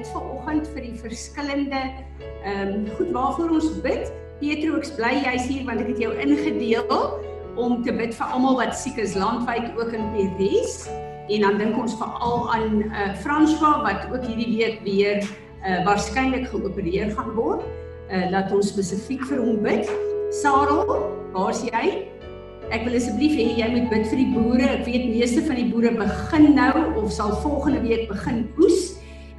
bid vir oggend vir die verskillende ehm um, goed waarvoor ons bid. Petro, ek bly jy's hier want ek het jou ingedeel om te bid vir almal wat siek is landwyd ook in Peres. En dan dink ons veral aan eh uh, François wat ook hierdie week weer eh uh, waarskynlik geopereer gaan word. Eh uh, laat ons spesifiek vir hom bid. Sarel, waar's jy? Ek wil asseblief hê jy moet bid vir die boere. Ek weet meeste van die boere begin nou of sal volgende week begin oes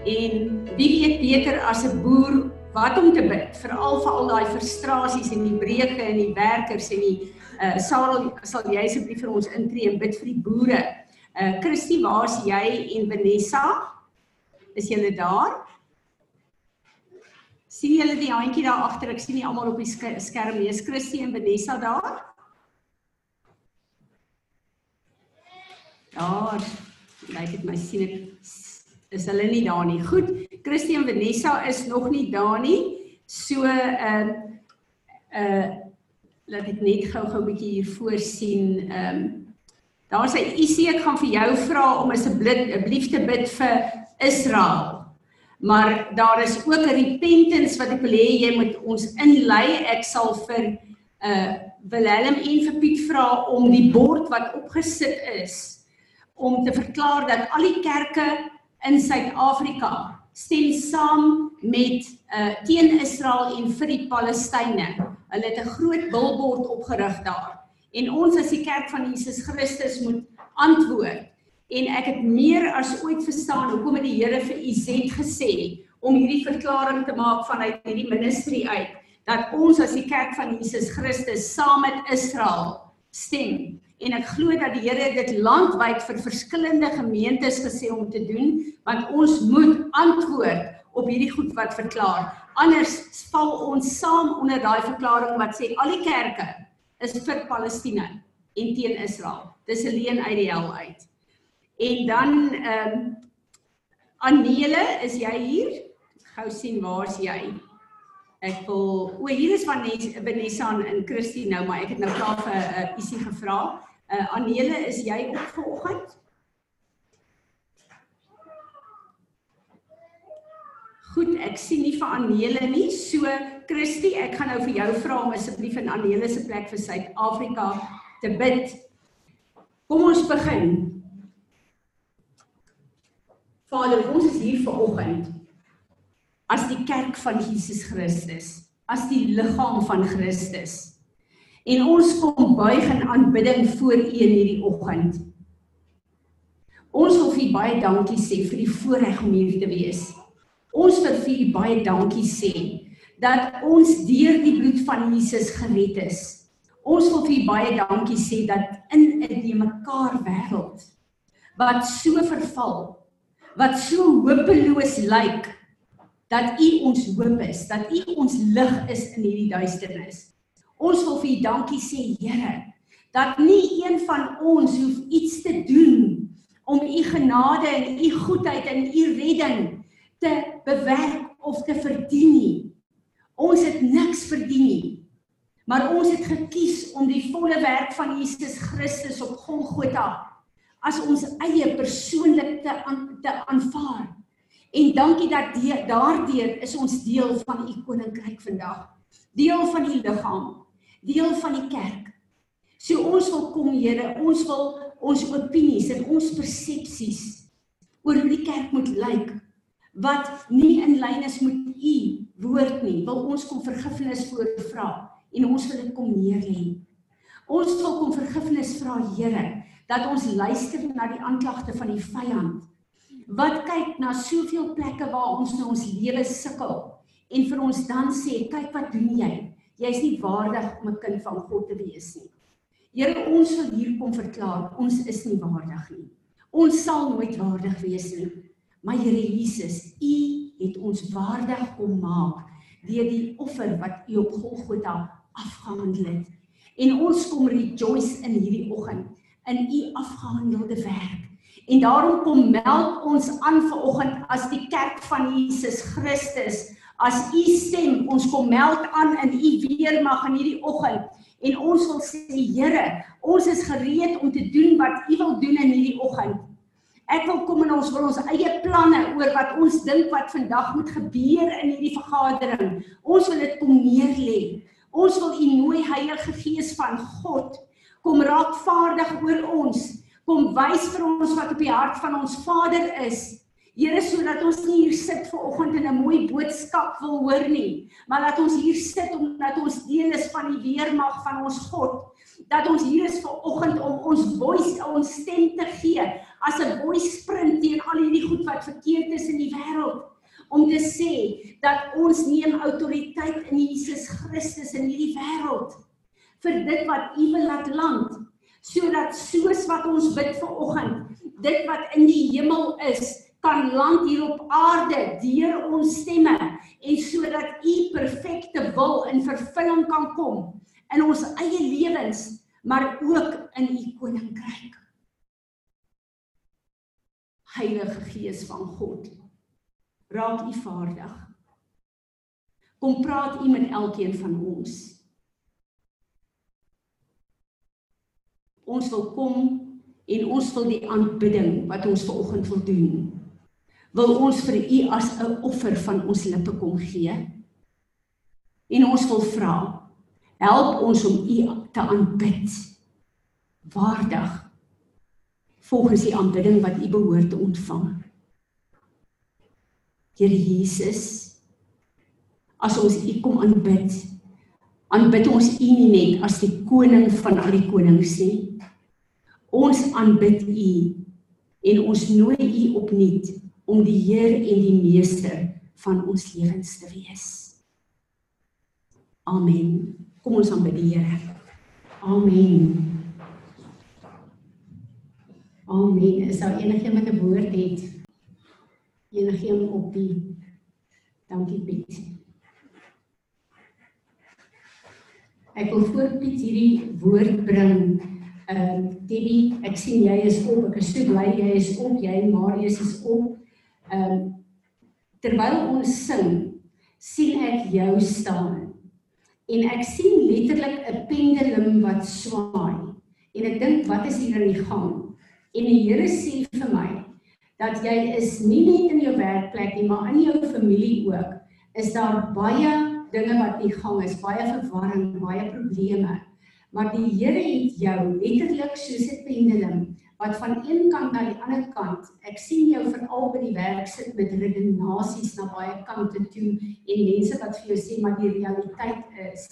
en wie weet beter as 'n boer wat om te bid veral vir al daai frustrasies en die breuke en die werkers en die uh sal sal jy asseblief vir ons intree en bid vir die boere. Uh Christie, waar's jy en Vanessa? Is julle daar? Sien julle die handjie daar agter? Ek sien nie almal op die skerm nie. Is Christie en Vanessa daar? Daar lyk dit my sien ek is hulle nie daar nie. Goed. Christian Vanessa is nog nie daar nie. So ehm uh, uh laat ek net gou-gou 'n bietjie hier voorsien. Ehm um, daar sê Isie ek gaan vir jou vra om asseblief te bid vir Israel. Maar daar is ook 'n repentance wat ek wil hê jy moet ons inlei. Ek sal vir uh Willem en vir Piet vra om die bord wat opgesit is om te verklaar dat al die kerke in Suid-Afrika stem saam met uh teen Israel en vir die Palestynë. Hulle het 'n groot bilbord opgerig daar. En ons as die kerk van Jesus Christus moet antwoord. En ek het meer as ooit verstaan hoekom het die Here vir Izet gesê om hierdie verklaring te maak vanuit hierdie ministry uit dat ons as die kerk van Jesus Christus saam met Israel stem en ek glo dat die Here dit landwyd vir verskillende gemeentes gesê om te doen want ons moet antwoord op hierdie goed wat verklaar. Anders val ons saam onder daai verklaring wat sê al die kerke is vir Palestina en teen Israel. Dis 'n leen uit die hel uit. En dan ehm um, Anele is jy hier? Gou sien waar's jy? Ek wil o hier is van Vanessa en Christie nou maar ek het nou klaar vir 'n uh, isie gevra. Uh Anele, is jy op vanoggend? Goed, ek sien nie vir Anele nie. So Christie, ek gaan nou vir jou vra om asseblief in Anele se plek vir Suid-Afrika te bid. Kom ons begin. Vader, ons is hier vanoggend as die kerk van Jesus Christus, as die liggaam van Christus. En ons kom buig in aanbidding voor U in hierdie oggend. Ons wil vir U baie dankie sê vir die voorreg om hier te wees. Ons wil vir U baie dankie sê dat ons deur die bloed van Jesus gered is. Ons wil vir U baie dankie sê dat in 'n mekaar wêreld wat so verval, wat so hopeloos lyk, dat U ons hoop is, dat U ons lig is in hierdie duisternis. Ons wil vir U dankie sê, Here, dat nie een van ons hoef iets te doen om U genade en U goedheid en U redding te bewerk of te verdien nie. Ons het niks verdien nie. Maar ons het gekies om die volle werk van Jesus Christus op Golgotha as ons eie persoonlik te aan, te aanvaar. En dankie dat daardeur is ons deel van u koninkryk vandag. Deel van die liggaam deel van die kerk. So ons wil kom Here, ons wil ons opinies en ons persepsies oor hoe die kerk moet lyk wat nie in lyn is met u woord nie, wil ons kom vergifnis voorvra en ons wil dit kom neer lê. Ons wil kom vergifnis vra Here dat ons luister na die aanklagte van die vyand wat kyk na soveel plekke waar ons in ons lewe sukkel en vir ons dan sê kyk wat doen jy Jy's nie waardig om 'n kind van God te wees nie. Here, ons wil hier kom verklaar, ons is nie waardig nie. Ons sal nooit waardig wees nie. Maar Here Jesus, U het ons waardig kom maak deur die offer wat U op Golgotha afgehandel het. En ons kom rejoice in hierdie oggend in U afgehandelde werk. En daarom kom meld ons aan vanoggend as die kerk van Jesus Christus as u stem ons kom meld aan in u weermag in hierdie oggend en ons wil sê Here, ons is gereed om te doen wat u wil doen in hierdie oggend. Ek wil kom en ons wil ons eie planne oor wat ons dink wat vandag moet gebeur in hierdie vergadering. Ons wil dit kom neerlê. Ons wil U nooi Heilige Gees van God kom raak vaardig oor ons. Kom wys vir ons wat op die hart van ons Vader is. Here sodat ons nie hier sit ver oggend en 'n mooi boodskap wil hoor nie, maar dat ons hier sit omdat ons deel is van die weermag van ons God. Dat ons hier is ver oggend om ons voice, ons stem te gee as 'n voice sprint teen al hierdie goed wat verkeerd is in die wêreld om te sê dat ons neem autoriteit in Jesus Christus in hierdie wêreld vir dit wat U wil laat land sodat soos wat ons bid vir oggend dit wat in die hemel is kan land hier op aarde deur ons stemme en sodat u perfekte wil in vervulling kan kom in ons eie lewens maar ook in u koninkryk. Heilige Gees van God, raak u vaardig. Kom praat u met elkeen van ons. Ons wil kom en ons wil die aanbidding wat ons ver oggend wil doen wil ons vir u as 'n offer van ons lippe kom gee. En ons wil vra, help ons om u te aanbid waardig volgens die aanbidding wat u behoort te ontvang. Here Jesus, as ons u kom aanbid, aanbid ons u nie net as die koning van al die konings nie. Ons aanbid u en ons nooi u opnuut om die Heer en die meester van ons lewens te wees. Amen. Kom ons aanbid die Here. Amen. Amen. Is daar enigiemand wat 'n woord het? Enigiemand op die Dankie Piet. Ek wil voor Piet hierdie woord bring. Ehm uh, Debbie, ek sien jy is op. Ek is so bly jy is op. Jy en Marius is op. Ehm um, terwyl ons sing, sien ek jou staan. En ek sien letterlik 'n pendulum wat swaai. En ek dink wat is hier aan die gang? En die Here sê vir my dat jy is nie net in jou werkplek nie, maar in jou familie ook. Is daar baie dinge wat nie gang is, baie verwarring, baie probleme. Maar die Here het jou letterlik soos 'n pendulum wat van een kant na die ander kant. Ek sien jou veral by die werk sit met redenasies na baie kante toe en mense wat vir jou sê maar die realiteit is.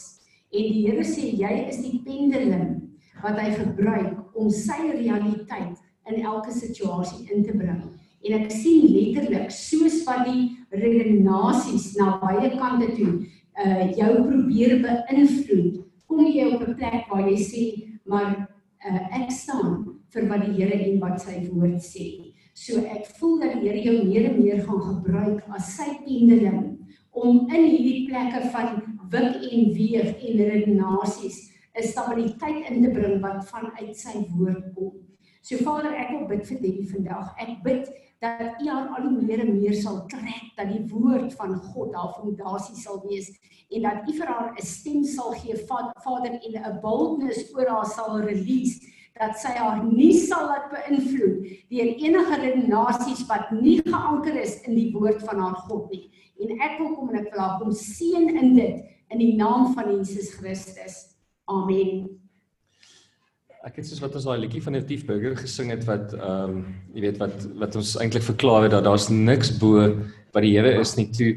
En die Here sê jy is die pendulum wat hy gebruik om sy realiteit in elke situasie in te bring. En ek sien letterlik soos wat die redenasies na baie kante toe uh jou probeer beïnvloed, kom jy op 'n plek waar jy sê maar uh, ek staan vir wat die Here en wat sy woord sê. So ek voel dat die Here jou meer en meer gaan gebruik as sy pendulum om in hierdie plekke van wik en weeg en redenasies 'n stabiliteit in te bring wat vanuit sy woord kom. So Vader, ek wil bid vir Debbie vandag. Ek bid dat U haar al meer en meer sal trek dat die woord van God haar fondasie sal wees en dat U vir haar 'n stem sal gee, Vader, en 'n boldness oor haar sal release dat sy haar nie sal laat beïnvloed deur enige redenasies wat nie geanker is in die woord van haar God nie. En ek wil kom en ek wil haar kom seën in dit in die naam van Jesus Christus. Amen. Ek het soos wat ons daai liedjie van die Tief Burger gesing het wat ehm um, jy weet wat wat ons eintlik verklaar het dat daar's niks bo wat die Here is nie toe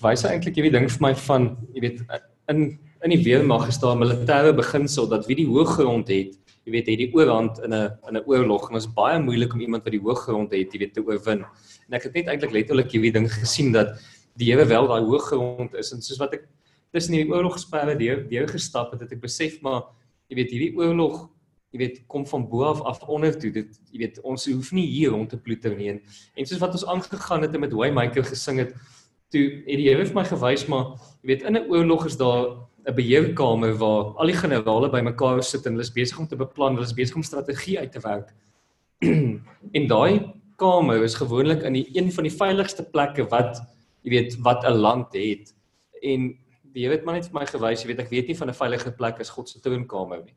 verwys eintlik hierdie ding vir my van jy weet in in die weermag is daar 'n militêre beginsel dat wie die hoë grond het jy weet het die oorhand in 'n in 'n oorlog en dit is baie moeilik om iemand wat die hoë grond het, jy weet te oorwin. En ek het net eintlik letterlik hierdie ding gesien dat die Here wel daai hoë grond is en soos wat ek tussen hierdie oorlogsperre deur deur gestap het, het ek besef maar jy weet hierdie oorlog jy weet kom van bo af af onder toe dit jy weet ons hoef nie hier rond te ploeter nie en soos wat ons aangegaan het en met Waymaker gesing het toe het die Here vir my gewys maar jy weet in 'n oorlog is daar 'n beheerkamer waar al die generale bymekaar sit en hulle is besig om te beplan, hulle is besig om strategie uit te werk. en daai kamer is gewoonlik in die een van die veiligste plekke wat jy weet wat 'n land het. En die Here het maar net vir my gewys, jy weet ek weet nie van 'n veilige plek as God se troonkamer nie.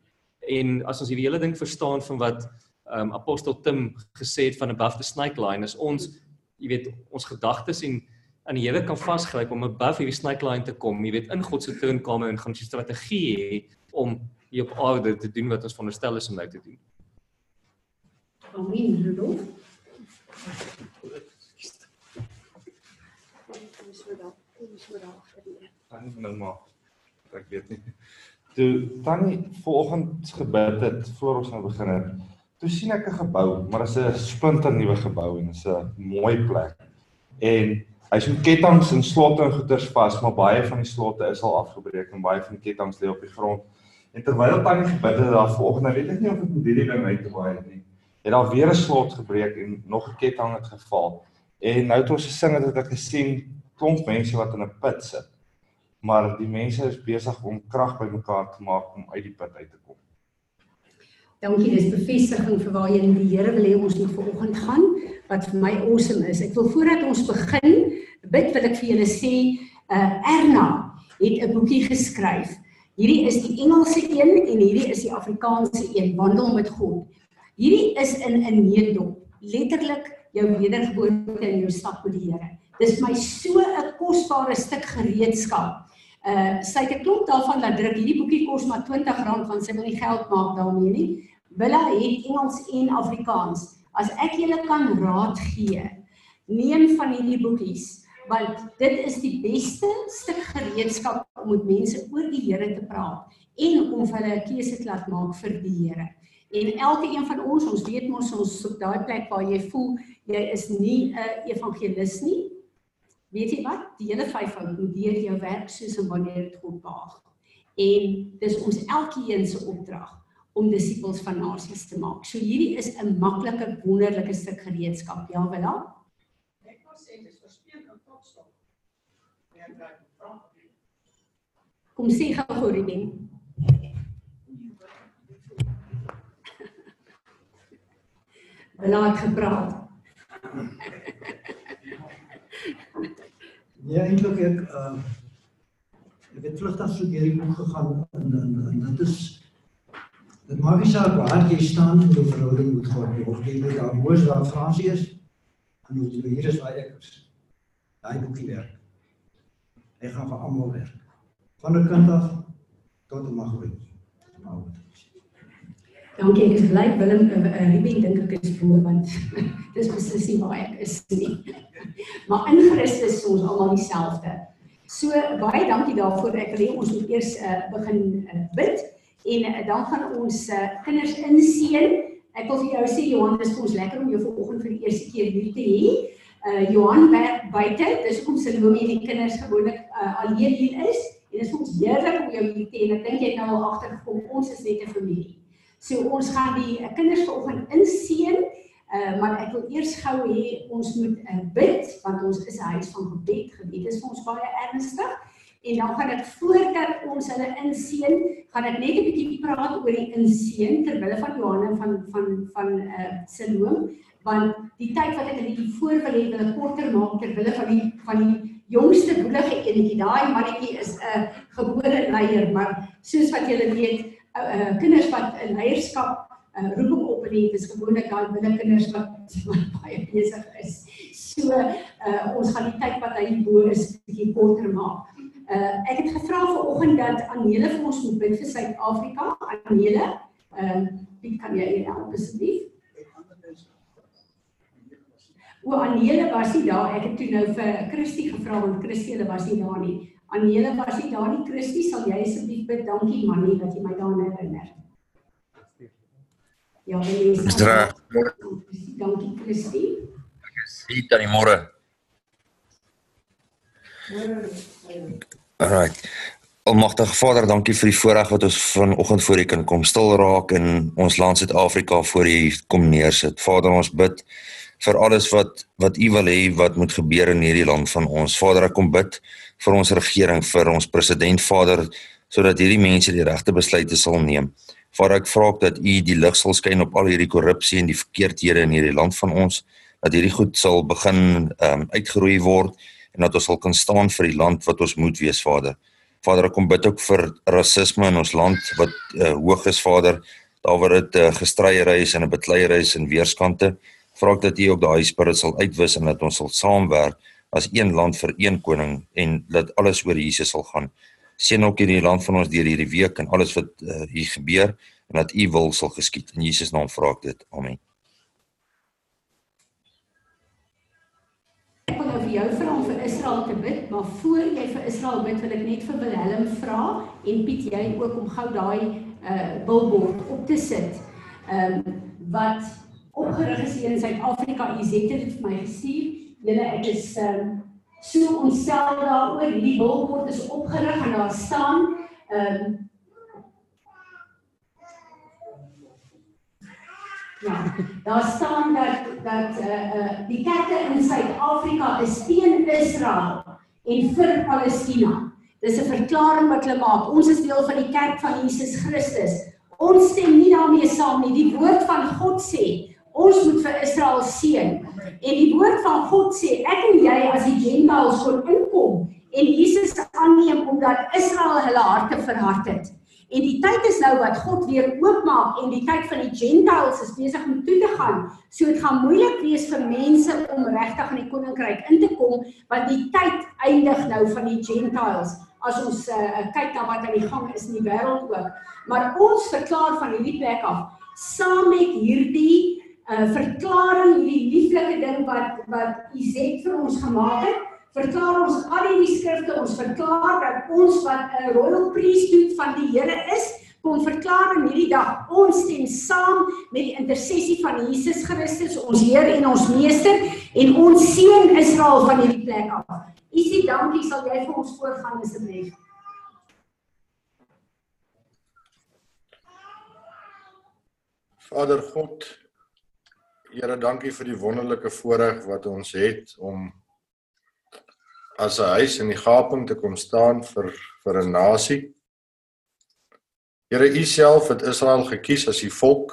En as ons hierdie hele ding verstaan van wat um apostel Tim gesê het van above the snake line is ons jy weet ons gedagtes en aan die Here kan vasgryp om above hierdie snake line te kom, jy weet in God se troonkamer en gaan 'n strategie hê om hier op aarde te doen wat ons veronderstel is om nou te doen. Amen, Rudolf. Tannie nou maar. Ek weet nie. Toe Tannie vanoggend gebid het voor ons nou begin het, toe sien ek 'n gebou, maar dit is 'n splinter nuwe gebou en dit is 'n mooi plek. En hy's met ketTINGS en slotte en goeders vas, maar baie van die slotte is al afgebreek en baie van die ketTINGS lê op die grond. En terwyl Tannie gebid het daar vanoggend, nou weet ek nie of dit met hierdie ding uit te baie nie. Het daar weer 'n slot gebreek en nog 'n ketting het geval. En nou het ons gesing het ek gesien klomp mense wat in 'n put sit. Maar die mense is besig om krag bymekaar te maak om uit die put uit te kom. Dankie, dis bevestiging vir waar jy in die Here wil hê ons moet vanoggend gaan wat vir my awesome is. Ek wil voordat ons begin bid wil ek vir julle sê, uh Erna het 'n boekie geskryf. Hierdie is die Engelse een en hierdie is die Afrikaanse een, Wandel met God. Hierdie is in 'n needop, letterlik jou wedergeboorte in jou stap met die Here. Dis my so 'n kosbare stuk gereedskap. Uh sy het 'n klomp daarvan laat druk. Hierdie boekie kos maar R20 want sy wil nie geld maak daarmee nie. Willa het Engels en Afrikaans. As ek julle kan raad gee, neem van hierdie boekies want dit is die beste stuk gereedskap om met mense oor die Here te praat en om vir hulle 'n keuse te laat maak vir die Here. En elke een van ons, ons weet mos ons op daai plek waar jy voel jy is nie 'n evangelis nie, weet jy wat? Die hele vyfvoud moet deur jou werk soos en wanneer dit God behaag. En dis ons elkeen se opdrag om disippels van nasies te maak. So hierdie is 'n maklike wonderlike stuk gereedskap. Ja, wel dan. Ek wou sê dis verspreek in. Ja, vra. Kom sê gou Ruben. Belaat gepraat. Nee, eintlik ek uh ek het vlugtig so deur die boek gegaan en en, en dit is dit maak nie saak waar jy staan in jou verhouding met God nie of jy daar moes waar Fransie is en hoe jy hier is waar ek is. Daai boekie werk. Hy gaan vir almal werk. Van 'n kind af tot 'n maggroei. Nou. Dankie, ek is bly Willem uh, uh, Ruben dink ek is voor want dis beslis nie waar ek is nie. Maar in Christus is ons almal dieselfde. So baie dankie daarvoor. Ek wil hê ons moet eers uh, begin uh, bid en dan gaan ons uh, kinders inseën. Ek wil vir jou sê Johan, dis vir ons lekker om jou vanoggend vir die eerste keer hier te hê. Uh Johan werk buite. Dis hoekom Salome en die kinders gewoonlik uh, alleen hier is. En dit is ons heerlik om jou hier te hê. Ek dink jy het nou al agtergekom ons is net 'n familie. So ons gaan die uh, kinders vanoggend inseën. Uh maar ek wil eers gou hê ons moet uh, bid want ons is 'n huis van gebed. Gebed is vir ons baie ernstig. En dan gaan ek voordat ons hulle inseën, gaan ek net 'n bietjie praat oor die inseën ter wille van Johanna van van van uh Siloam want die tyd wat ek in die voor wil hê wil ek korter maak ter wille van die van die jongste boelige enetjie. Daai mannetjie is 'n uh, gebore leier, maar soos wat julle weet, uh, uh, kinders wat 'n leierskap uh, roeping op en dit is gewoonlik daai binne kinders wat baie besig is. So uh, ons gaan die tyd wat hy bo is bietjie korter maak. Uh, ek het gevra vanoggend dat Anele vir ons moet bid vir Suid-Afrika. Anele, ehm uh, wie kan jy help asseblief? O, Anele was nie daar. Ek het toe nou vir Christie gevra want Christie hulle was nie daar nie. Anele was nie daar nie. Christie, sal jy asseblief bid? Dankie Manie dat jy my daaraan herinner. Ja, reg. Dankie Christie. Sien dan môre. Alright. Almagtige Vader, dankie vir die voorreg wat ons vanoggend voor U kan kom stil raak in ons land Suid-Afrika voor U kom neersit. Vader, ons bid vir alles wat wat U wil hê wat moet gebeur in hierdie land van ons. Vader, ek kom bid vir ons regering, vir ons president Vader, sodat hierdie mense die regte besluite sal neem. Vader, ek vra ook dat U die lig sal skyn op al hierdie korrupsie en die verkeerdhede in hierdie land van ons, dat hierdie goed sal begin ehm um, uitgeroei word en dat ons sal kan staan vir die land wat ons moet wees, Vader. Vader, ek kom bid ook vir rasisme in ons land wat uh, hoog is, Vader, daar waar dit uh, gestryery is en 'n bekleierery is in weerskante. Vra ek dat U ook daai spirit sal uitwis en dat ons sal saamwerk as een land vir een koning en dat alles oor Jesus sal gaan. Seën ook hierdie land van ons deur hierdie week en alles wat uh, hier gebeur en dat U wil sal geskied. In Jesus naam vra ek dit. Amen. Israel bid, wil ek net vir Willem vra en Piet jy ook om gou daai uh billboard op te sit. Ehm um, wat opgerig is hier in Suid-Afrika. UZ het dit vir my gestuur. Julle ek is ehm um, so ontstel daaroor. Hierdie billboard is opgerig en daar staan ehm um, Ja, daar staan dat dat eh uh, uh, die kerke in Suid-Afrika is teen Israel en vir Palestina. Dis 'n verklaring wat hulle maak. Ons is deel van die kerk van Jesus Christus. Ons stem nie daarmee saam nie. Die woord van God sê ons moet vir Israel seën. En die woord van God sê ek en jy as die Gentiles kon inkom en Jesus aanneem omdat Israel hulle harte verhard het. En die tyd is nou wat God weer oopmaak en die tyd van die Gentiles is besig om toe te gaan. So dit gaan moeilik wees vir mense om regtig in die koninkryk in te kom want die tyd eindig nou van die Gentiles as ons uh, kyk na wat aan die gang is in die wêreld ook. Maar ons verklaar van hierdie plek af saam met hierdie uh, verklaring hierdie lieflike ding wat wat Izet vir ons gemaak het verklaar ons al hierdie skrifte, ons verklaar dat ons wat 'n royal priesthood van die Here is, kom verklaar in hierdie dag ons stem saam met die intersessie van Jesus Christus, ons Heer en ons Meester en ons seën Israel van hierdie plek af. Isie, dankie, sal jy vir ons voorgaan asseblief? Vader God, Here, dankie vir die wonderlike voorreg wat ons het om as 'n huis in die gaping te kom staan vir vir 'n nasie. Here, U self het Israel gekies as die volk.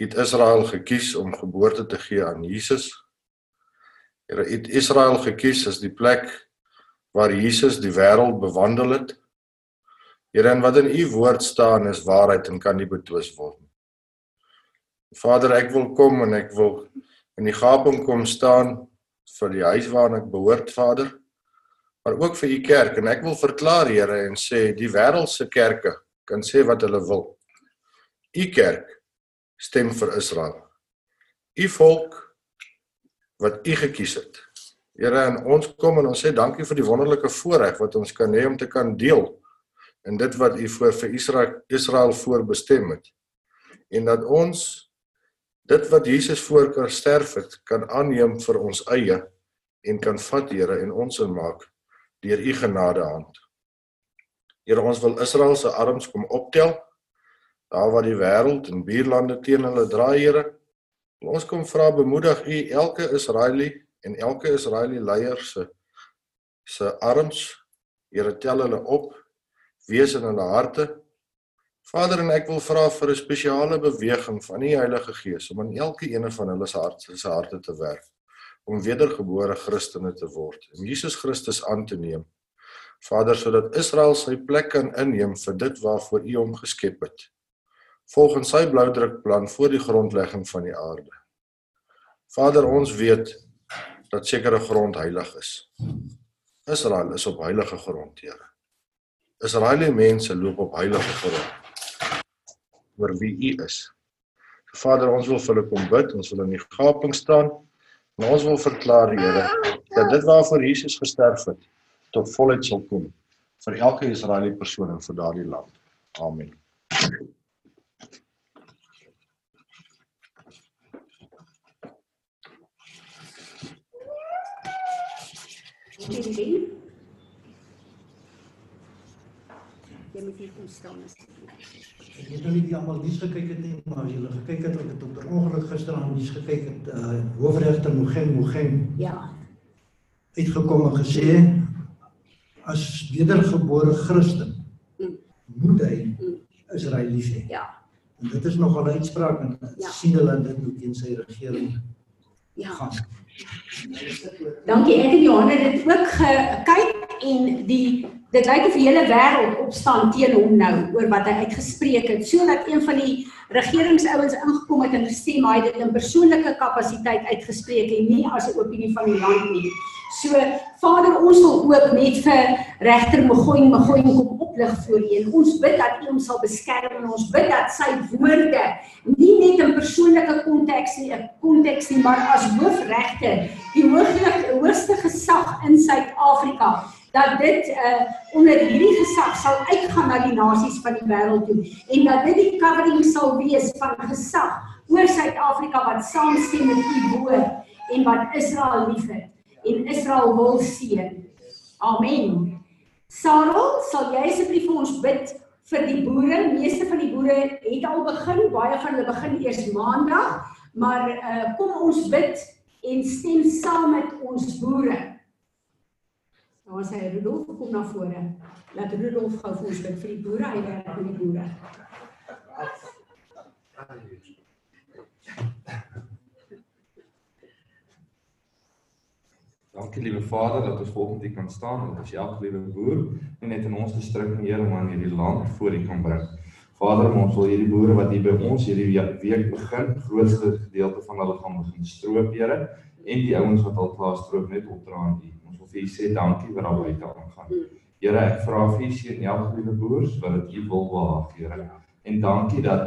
U het Israel gekies om geboorte te gee aan Jesus. Here, U het Israel gekies as die plek waar Jesus die wêreld bewandel het. Here, en wat in U woord staan is waarheid en kan nie betwis word nie. Vader, ek wil kom en ek wil in die gaping kom staan vir die huis waarna ek behoort, Vader, maar ook vir u kerk en ek wil verklaar, Here, en sê die wêreldse kerke kan sê wat hulle wil. U kerk stem vir Israel. U volk wat u gekies het. Here, en ons kom en ons sê dankie vir die wonderlike voorreg wat ons kan hê om te kan deel in dit wat u voor vir Israel Israel voorbestem het. En dat ons dit wat Jesus voor kan sterf het kan aanneem vir ons eie en kan vat Here en ons inmaak deur u genade hand. Here ons wil Israel se arms kom optel daar waar die wêreld en buurlande teen hulle draai Here. Ons kom vra bemoedig u elke Israeli en elke Israeli leier se se arms Here tel hulle op wees in hulle harte Vader en ek wil vra vir 'n spesiale beweging van die Heilige Gees om in elke een van hulle se harte se harte te werk om wedergebore Christene te word en Jesus Christus aan te neem. Vader sodat Israel sy plek kan inneem vir dit waarvoor U hom geskep het. Volgens sy bloudrukplan voor die grondlegging van die aarde. Vader, ons weet dat sekere grond heilig is. Israel is op heilige grond, Here. Israeliese mense loop op heilige grond oor wie U is. Vader, ons wil vir hulle kom bid, ons wil in die gaping staan en ons wil verklaar, Here, dat dit waarvoor Jesus gesterf het tot volheid sal kom vir elke Israeliese persoon in vir daardie land. Amen. Jy moet hier kom staan asseblief. Ek het nou nie die almal nuus gekyk het nie, maar as julle gekyk het, ek het op 'n ongeluk gisteraand nuus gekyk het, uh hoofregter Mogeng Mogeng Ja. uitgekom en gesê as wedergebore Christen Mm. moet hy Mm. Israel lief hê. Ja. En dit is nogal 'n uitspraak en Ja. sien hulle dit ook teen sy regering Ja. gaan. Dankie. Ek en Johan het dit ook gekyk en die dit lyk of die hele wêreld opstaan teen hom nou oor wat hy uitgespreek het sodat een van die regeringsouens ingekom het en gesê maar hy het dit in persoonlike kapasiteit uitgespreek en nie as 'n opinie van die land nie. So Vader, ons wil ook net vir regter Mogoeng Mogoeng kom oplig voor U en ons bid dat U hom sal beskerm en ons bid dat sy woorde nie net in persoonlike konteks nie, 'n konteks nie, maar as hoofregter, die hoogste hoogste gesag in Suid-Afrika dat dit uh, onder hierdie gesag sal uitgaan na die nasies van die wêreld toe en dat dit die covering sal wees van gesag oor Suid-Afrika wat saamstem met u woord en wat Israel liefhet en Israel wil seën. Amen. Sarah, sal jy asseblief vir ons bid vir die boere? Meeste van die boere het al begin, baie van hulle begin eers maandag, maar uh, kom ons bid en stem saam met ons boere. Nou as hy Rudolf kom na vore. Laat Rudolf gou vir ons vir die boere, hy werk met die boere. Dankie liewe Vader dat ons volgende hier kan staan en as elke liewe boer net in ons distrik en Here om aan hierdie land voor U kan bring. Vader, ons wil hierdie boere wat hier by ons hierdie week begin, grootste gedeelte van hulle gaan begin stroop, Here, en die ouens wat al klaar stroop net opdra aan U vir u sê dankie wat daar buite aangaan. Here, ek vra vir u seën elke liewe boers wat dit u wil behaag, Here. En dankie dat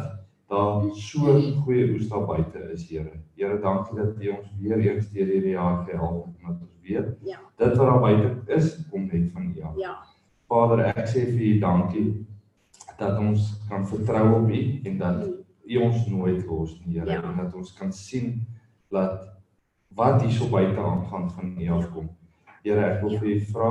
daar so goeie oes daar buite is, Here. Here, dankie dat u ons weer eens deur hierdie jaar gehelp het om te weet. Ja. Dit wat daar buite is, kom net van u af. Ja. Vader, ek sê vir u dankie dat ons kan vertrou op u en dat u ons nooit los nie, Here, ja. en dat ons kan sien dat wat hier so buite aangaan van u afkom. Here, ek wil vir u vra,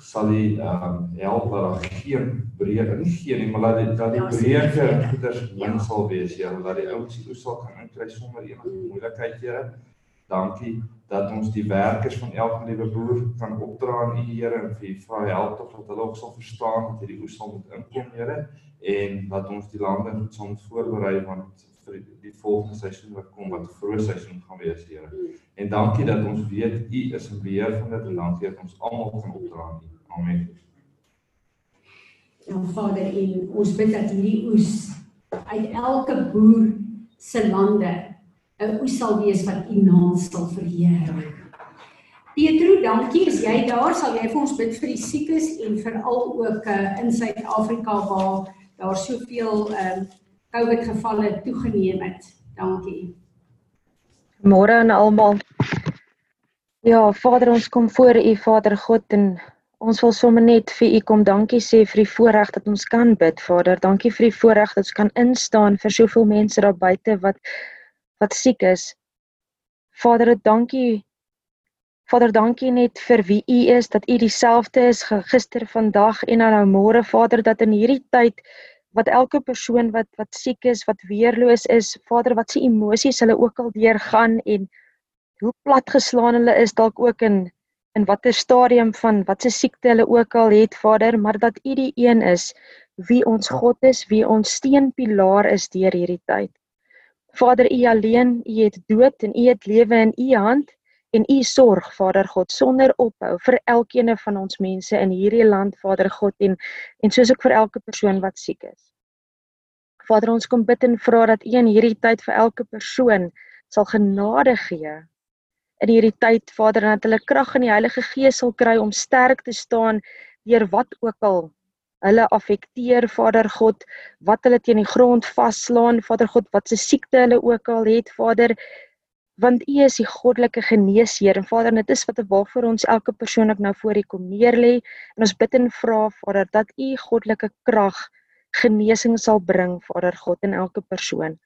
sal u ehm um, help dat daar geen breek nie geen nie, maar laat dit dat die ja, breuke en goeders min ja. sal wees, Here, dat die ouens hier sal kan inkry sonder enige mm. moeilikheid, Here. Dankie dat ons die werkers van elke liewe boer kan opdra aan u Here en vir u vra help tog dat hulle ook sal verstaan dat hierdie oes sal moet inkom, Here, en dat ons die lande goed sal voorberei want vir die volgende seisoen wat kom wat vroeë seisoen gaan wees, Here. Mm. En dankie dat ons weet U is in beheer van dit en dankie dat ons almal kan opdra aan U. Amen. Ja Vader, en ons bid dat hierdie oes uit elke boer se lande 'n oes sal wees wat U naam sal verheerlik. Pietro, dankie. Is jy daar? Sal jy vir ons bid vir die siekes en veral ook uh, in Suid-Afrika waar daar soveel ehm uh, COVID gevalle toegeneem het. Dankie. Môre aan almal. Ja, Vader, ons kom voor U, Vader God, en ons wil sommer net vir U kom dankie sê vir die voorreg dat ons kan bid, Vader. Dankie vir die voorreg dat ons kan instaan vir soveel mense daar buite wat wat siek is. Vader, dankie. Vader, dankie net vir wie U is, dat U dieselfde is gister, vandag en nou môre, Vader, dat in hierdie tyd wat elke persoon wat wat siek is, wat weerloos is, Vader, wat se emosies hulle ook al deurgaan en hoe platgeslaan hulle is dalk ook in in watter stadium van wat se siekte hulle ook al het, Vader, maar dat U die een is wie ons God is, wie ons steunpilaar is deur hierdie tyd. Vader, U alleen, U het dood en U het lewe in U hand en U sorg, Vader God, sonder ophou vir elkeen van ons mense in hierdie land, Vader God, en en soos ook vir elke persoon wat siek is. Vader, ons kom bid en vra dat U in hierdie tyd vir elke persoon sal genade gee. In hierdie tyd, Vader, dat hulle krag in die Heilige Gees sal kry om sterk te staan deur wat ook al hulle affekteer, Vader God, wat hulle teen die grond vaslaan, Vader God, wat se siekte hulle ook al het, Vader, want U is die goddelike geneesheer en Vader dit is wat waarvoor ons elke persoon ek nou voor U kom neerlê en ons bid en vra Vader dat U goddelike krag genesing sal bring Vader God in elke persoon.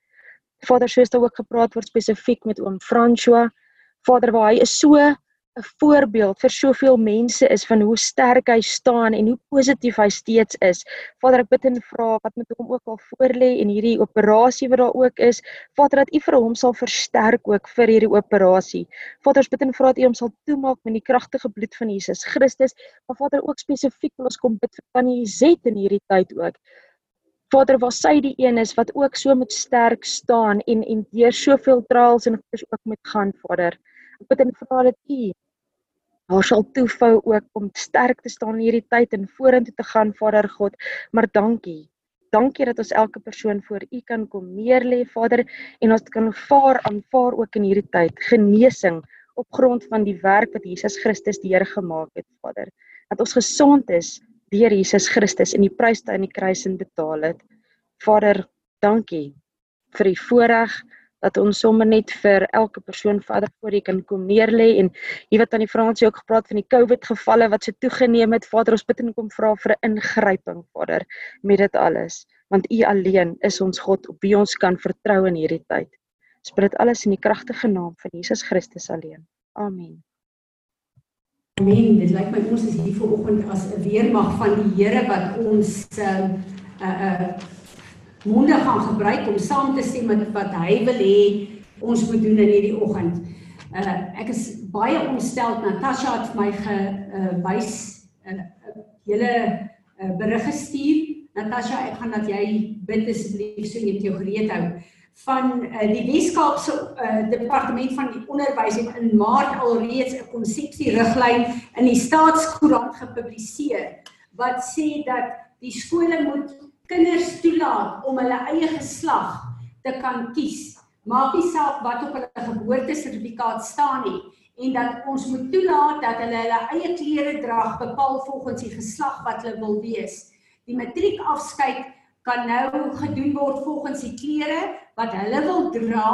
Vader soos daar ook gepraat word spesifiek met oom François Vader waar hy is so 'n voorbeeld vir soveel mense is van hoe sterk hy staan en hoe positief hy steeds is. Vader, ek bid en vra wat met hom ook al voorlê en hierdie operasie wat daar ook is, Vader dat U vir hom sal versterk ook vir hierdie operasie. Vader, ek bid en vra dat U hom sal toemaak met die kragtige bloed van Jesus Christus, maar Vader ook spesifiek wil ons kom bid vir Tannie Zet in hierdie tyd ook. Vader, waar sy die een is wat ook so met sterk staan en en deur soveel trials en ook moet gaan, Vader. Ek bid en vra dat U Haar sal toefou ook om sterk te staan in hierdie tyd en vorentoe te gaan, Vader God. Maar dankie. Dankie dat ons elke persoon voor U kan kom neerlê, Vader, en ons kan vaar aanvaar ook in hierdie tyd genesing op grond van die werk wat Jesus Christus die Here gemaak het, Vader. Dat ons gesond is deur Jesus Christus en die prys te aan die kruis en betaal het. Vader, dankie vir die voorreg dat ons sommer net vir elke persoon Vader voor U kan kom neerlê en hier wat aan die Fransie ook gepraat van die COVID gevalle wat so toegeneem het Vader ons bid en kom vra vir 'n ingryping Vader met dit alles want U alleen is ons God op wie ons kan vertrou in hierdie tyd. Ons bid dit alles in die kragtige naam van Jesus Christus alleen. Amen. Amen. Dit lyk my ons is hier vanoggend as 'n weermag van die Here wat ons uh uh, uh monde gaan gebruik om saam te stem met wat hy wil hê ons moet doen in hierdie oggend. Uh ek is baie ontstel Natasha het vir my gewys uh, 'n uh, hele uh, berig gestuur. Natasha, ek gaan dat jy bid asseblief so net jou gereed hou van uh, die Weskaapse uh, departement van die onderwys het in Maart alreeds 'n konsepsie riglyn in die staatskoerant gepubliseer wat sê dat die skole moet kinders toelaat om hulle eie geslag te kan kies. Maak nie saak wat op hulle geboortesertifikaat staan nie en dat ons moet toelaat dat hulle hulle eie klere dra bepaal volgens die geslag wat hulle wil wees. Die matriekafskeid kan nou gedoen word volgens die klere wat hulle wil dra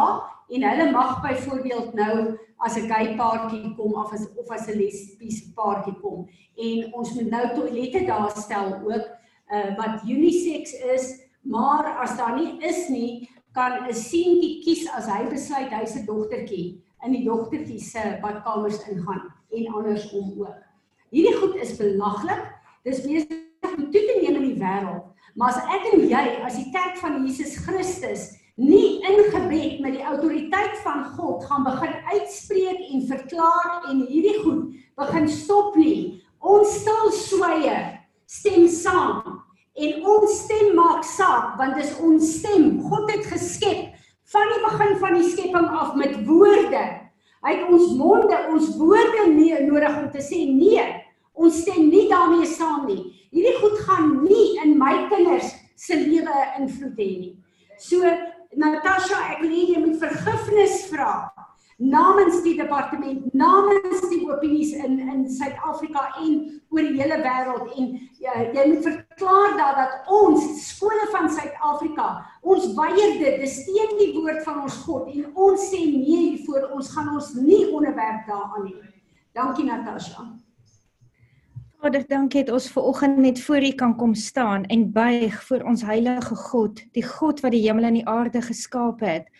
en hulle mag byvoorbeeld nou as 'n gay paartjie kom of as of as 'n lesbiese paartjie kom en ons moet nou toilette daar stel ook uh, wat unisex is, maar as daar nie is nie, kan 'n seentjie kies as hy besluit hy's 'n dogtertjie in die dogtertjie se badkamers ingaan en andersom ook. Hierdie goed is belaglik. Dis besig om toe te neem in die wêreld. Maar as ek en jy as die kerk van Jesus Christus nie in gebed met die autoriteit van God gaan begin uitspreek en verklaar en hierdie goed begin stop nie, ons stil sweye stem saam en ons stem maak saak want dis ons stem. God het geskep van die begin van die skepping af met woorde. Hy het ons monde, ons woorde nie nodig om te sê nee. Ons stem nie daarmee saam nie. Hierdie goed gaan nie in my kinders se lewe invloed hê nie. So Natasha, ek wil hê jy moet vergifnis vra namens die departement, namens die opinies in in Suid-Afrika en oor die hele wêreld en ja, jy moet verklaar dat dat ons skole van Suid-Afrika, ons weier dit, dis teen die woord van ons God en ons sê nee hiervoor, ons gaan ons nie onderwerp daaraan nie. Dankie Natasha. Vader, dankie dat ons ver oggend net voor U kan kom staan en buig voor ons heilige God, die God wat die hemel en die aarde geskaap het.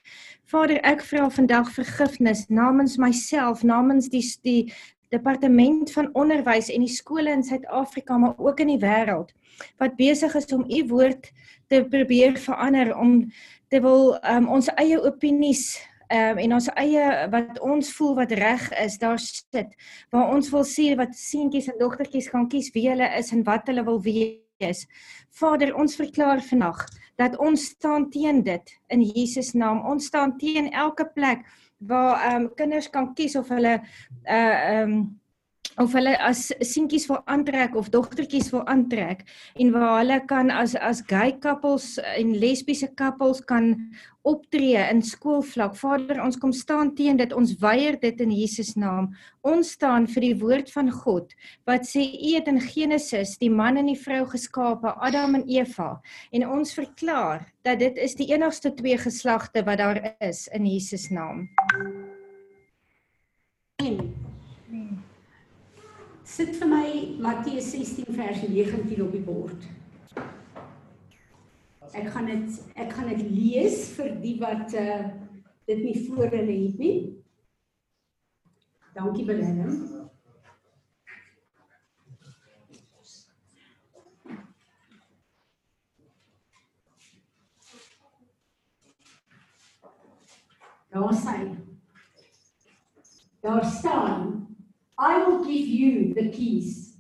Vader, ek vra vandag vergifnis namens myself, namens die die departement van onderwys en die skole in Suid-Afrika maar ook in die wêreld wat besig is om u woord te probeer verander om te wil um, ons eie opinies um, en ons eie wat ons voel wat reg is daar sit waar ons wil sien wat seentjies en dogtertjies gaan kies wie hulle is en wat hulle wil wees. Vader, ons verklaar vandag dat ons staan teen dit in Jesus naam. Ons staan teen elke plek waar ehm um, kinders kan kies of hulle uh ehm um, of hulle as seentjies wil aantrek of dogtertjies wil aantrek en waar hulle kan as as gay couples en lesbiese couples kan optree in skoolvlak. Vader, ons kom staan teen dit. Ons weier dit in Jesus naam. Ons staan vir die woord van God wat sê U het in Genesis die man en die vrou geskape, Adam en Eva, en ons verklaar dat dit is die enigste twee geslagte wat daar is in Jesus naam. Sit vir my Matteus 16 vers 19 op die bord. Ek gaan dit ek gaan dit lees vir die wat uh dit nie voor hulle het nie. Dankie Willem. Daar sê Daar staan I will give you the keys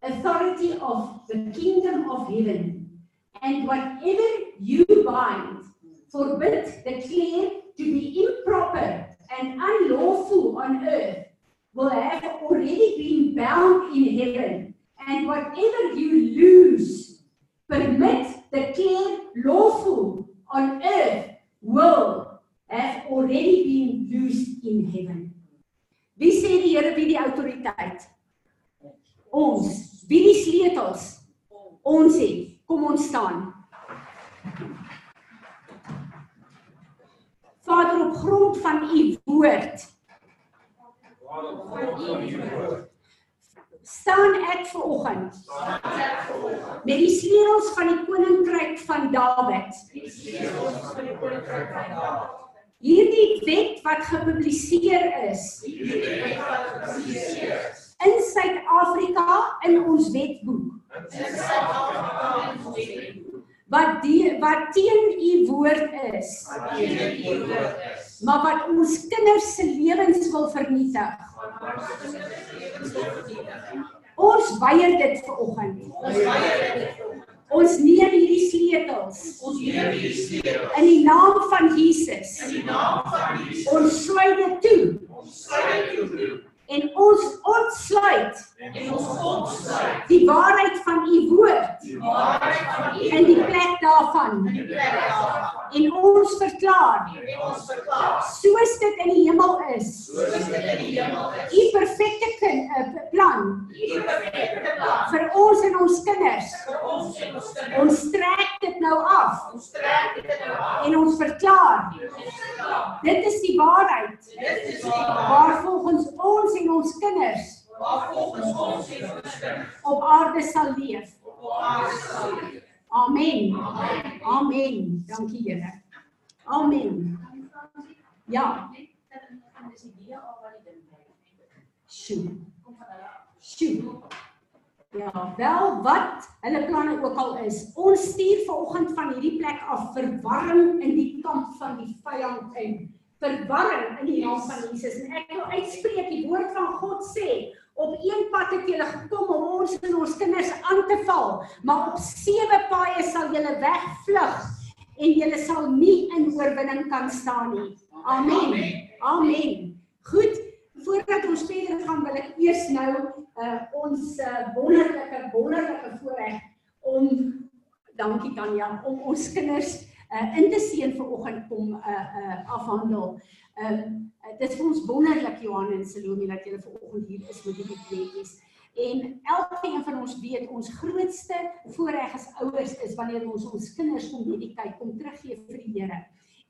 authority of the kingdom of heaven and whatever you bind, forbid, declare to be improper and unlawful on earth, will have already been bound in heaven, and whatever you lose, permit, declare lawful on earth will have already been loosed in heaven. Wie sê die Here wie die autoriteit? Ons. Wie die sleutels? Ons het. Kom ons staan. Vader op grond van u woord. staan ek ver oggend met die sleutels van die koninkryk van Dawid. Hierdie wet wat gepubliseer is in Suid-Afrika in ons wetboek. Wat die wat teen u woord is. Maar wat ons kinders se lewens wil vernietig. Ons weier dit ver oggend. Ons weier dit. Ons neem hierdie sleutels. Ons neem hierdie sleutels in die naam van Jesus. In die naam van Jesus. Ons sluit dit toe. Ons sluit dit toe. En ons ontsluit en ons ontsluit die waarheid van u woord. Die waarheid van u in die plek daarvan. In die plek daarvan. En ons verklaar. En ons verklaar. Soos dit in die hemel is. Soos dit in die hemel is. U perfekte kind, uh, plan. U perfekte plan vir ons en ons kinders. Vir ons en ons kinders. Ons trek dit nou af. Ons trek dit nou af. En ons verklaar. Ons verklaar. Dit is die waarheid. Dit is die waarheid. Waar volgens ons en ons kinders waar volgens ons en ons kinders op aarde sal leef. Op aarde sal leef. Amen. Amen. Amen. Dankie Here. Amen. Ja. Sjoe. Sjoe. Ja, wel wat hulle planne ook al is. Ons stuur vanoggend van hierdie plek af verwarring in die kamp van die vyand in. Verwarring in die naam van Jesus. En ek wil uitspreek die woord van God sê, op een pad het julle gekom om ons en ons kinders aan te val, maar op sewe paaie sal julle wegvlug en julle sal nie in oorwinning kan staan nie. Amen. Amen. Goed, voordat ons verder gaan wil ek eers nou uh, ons uh, wonderlike wonderlike voorreg om dankie Tanya om ons kinders uh, in te seën vir oggend kom uh, uh, afhandel. Ehm uh, dit is vir ons wonderlik Johan en Salome dat julle ver oggend hier is met hierdie kleintjies. En elkeen van ons weet ons grootste voorreg as ouers is wanneer ons ons kinders kom hierdie tyd kom teruggee vir die Here.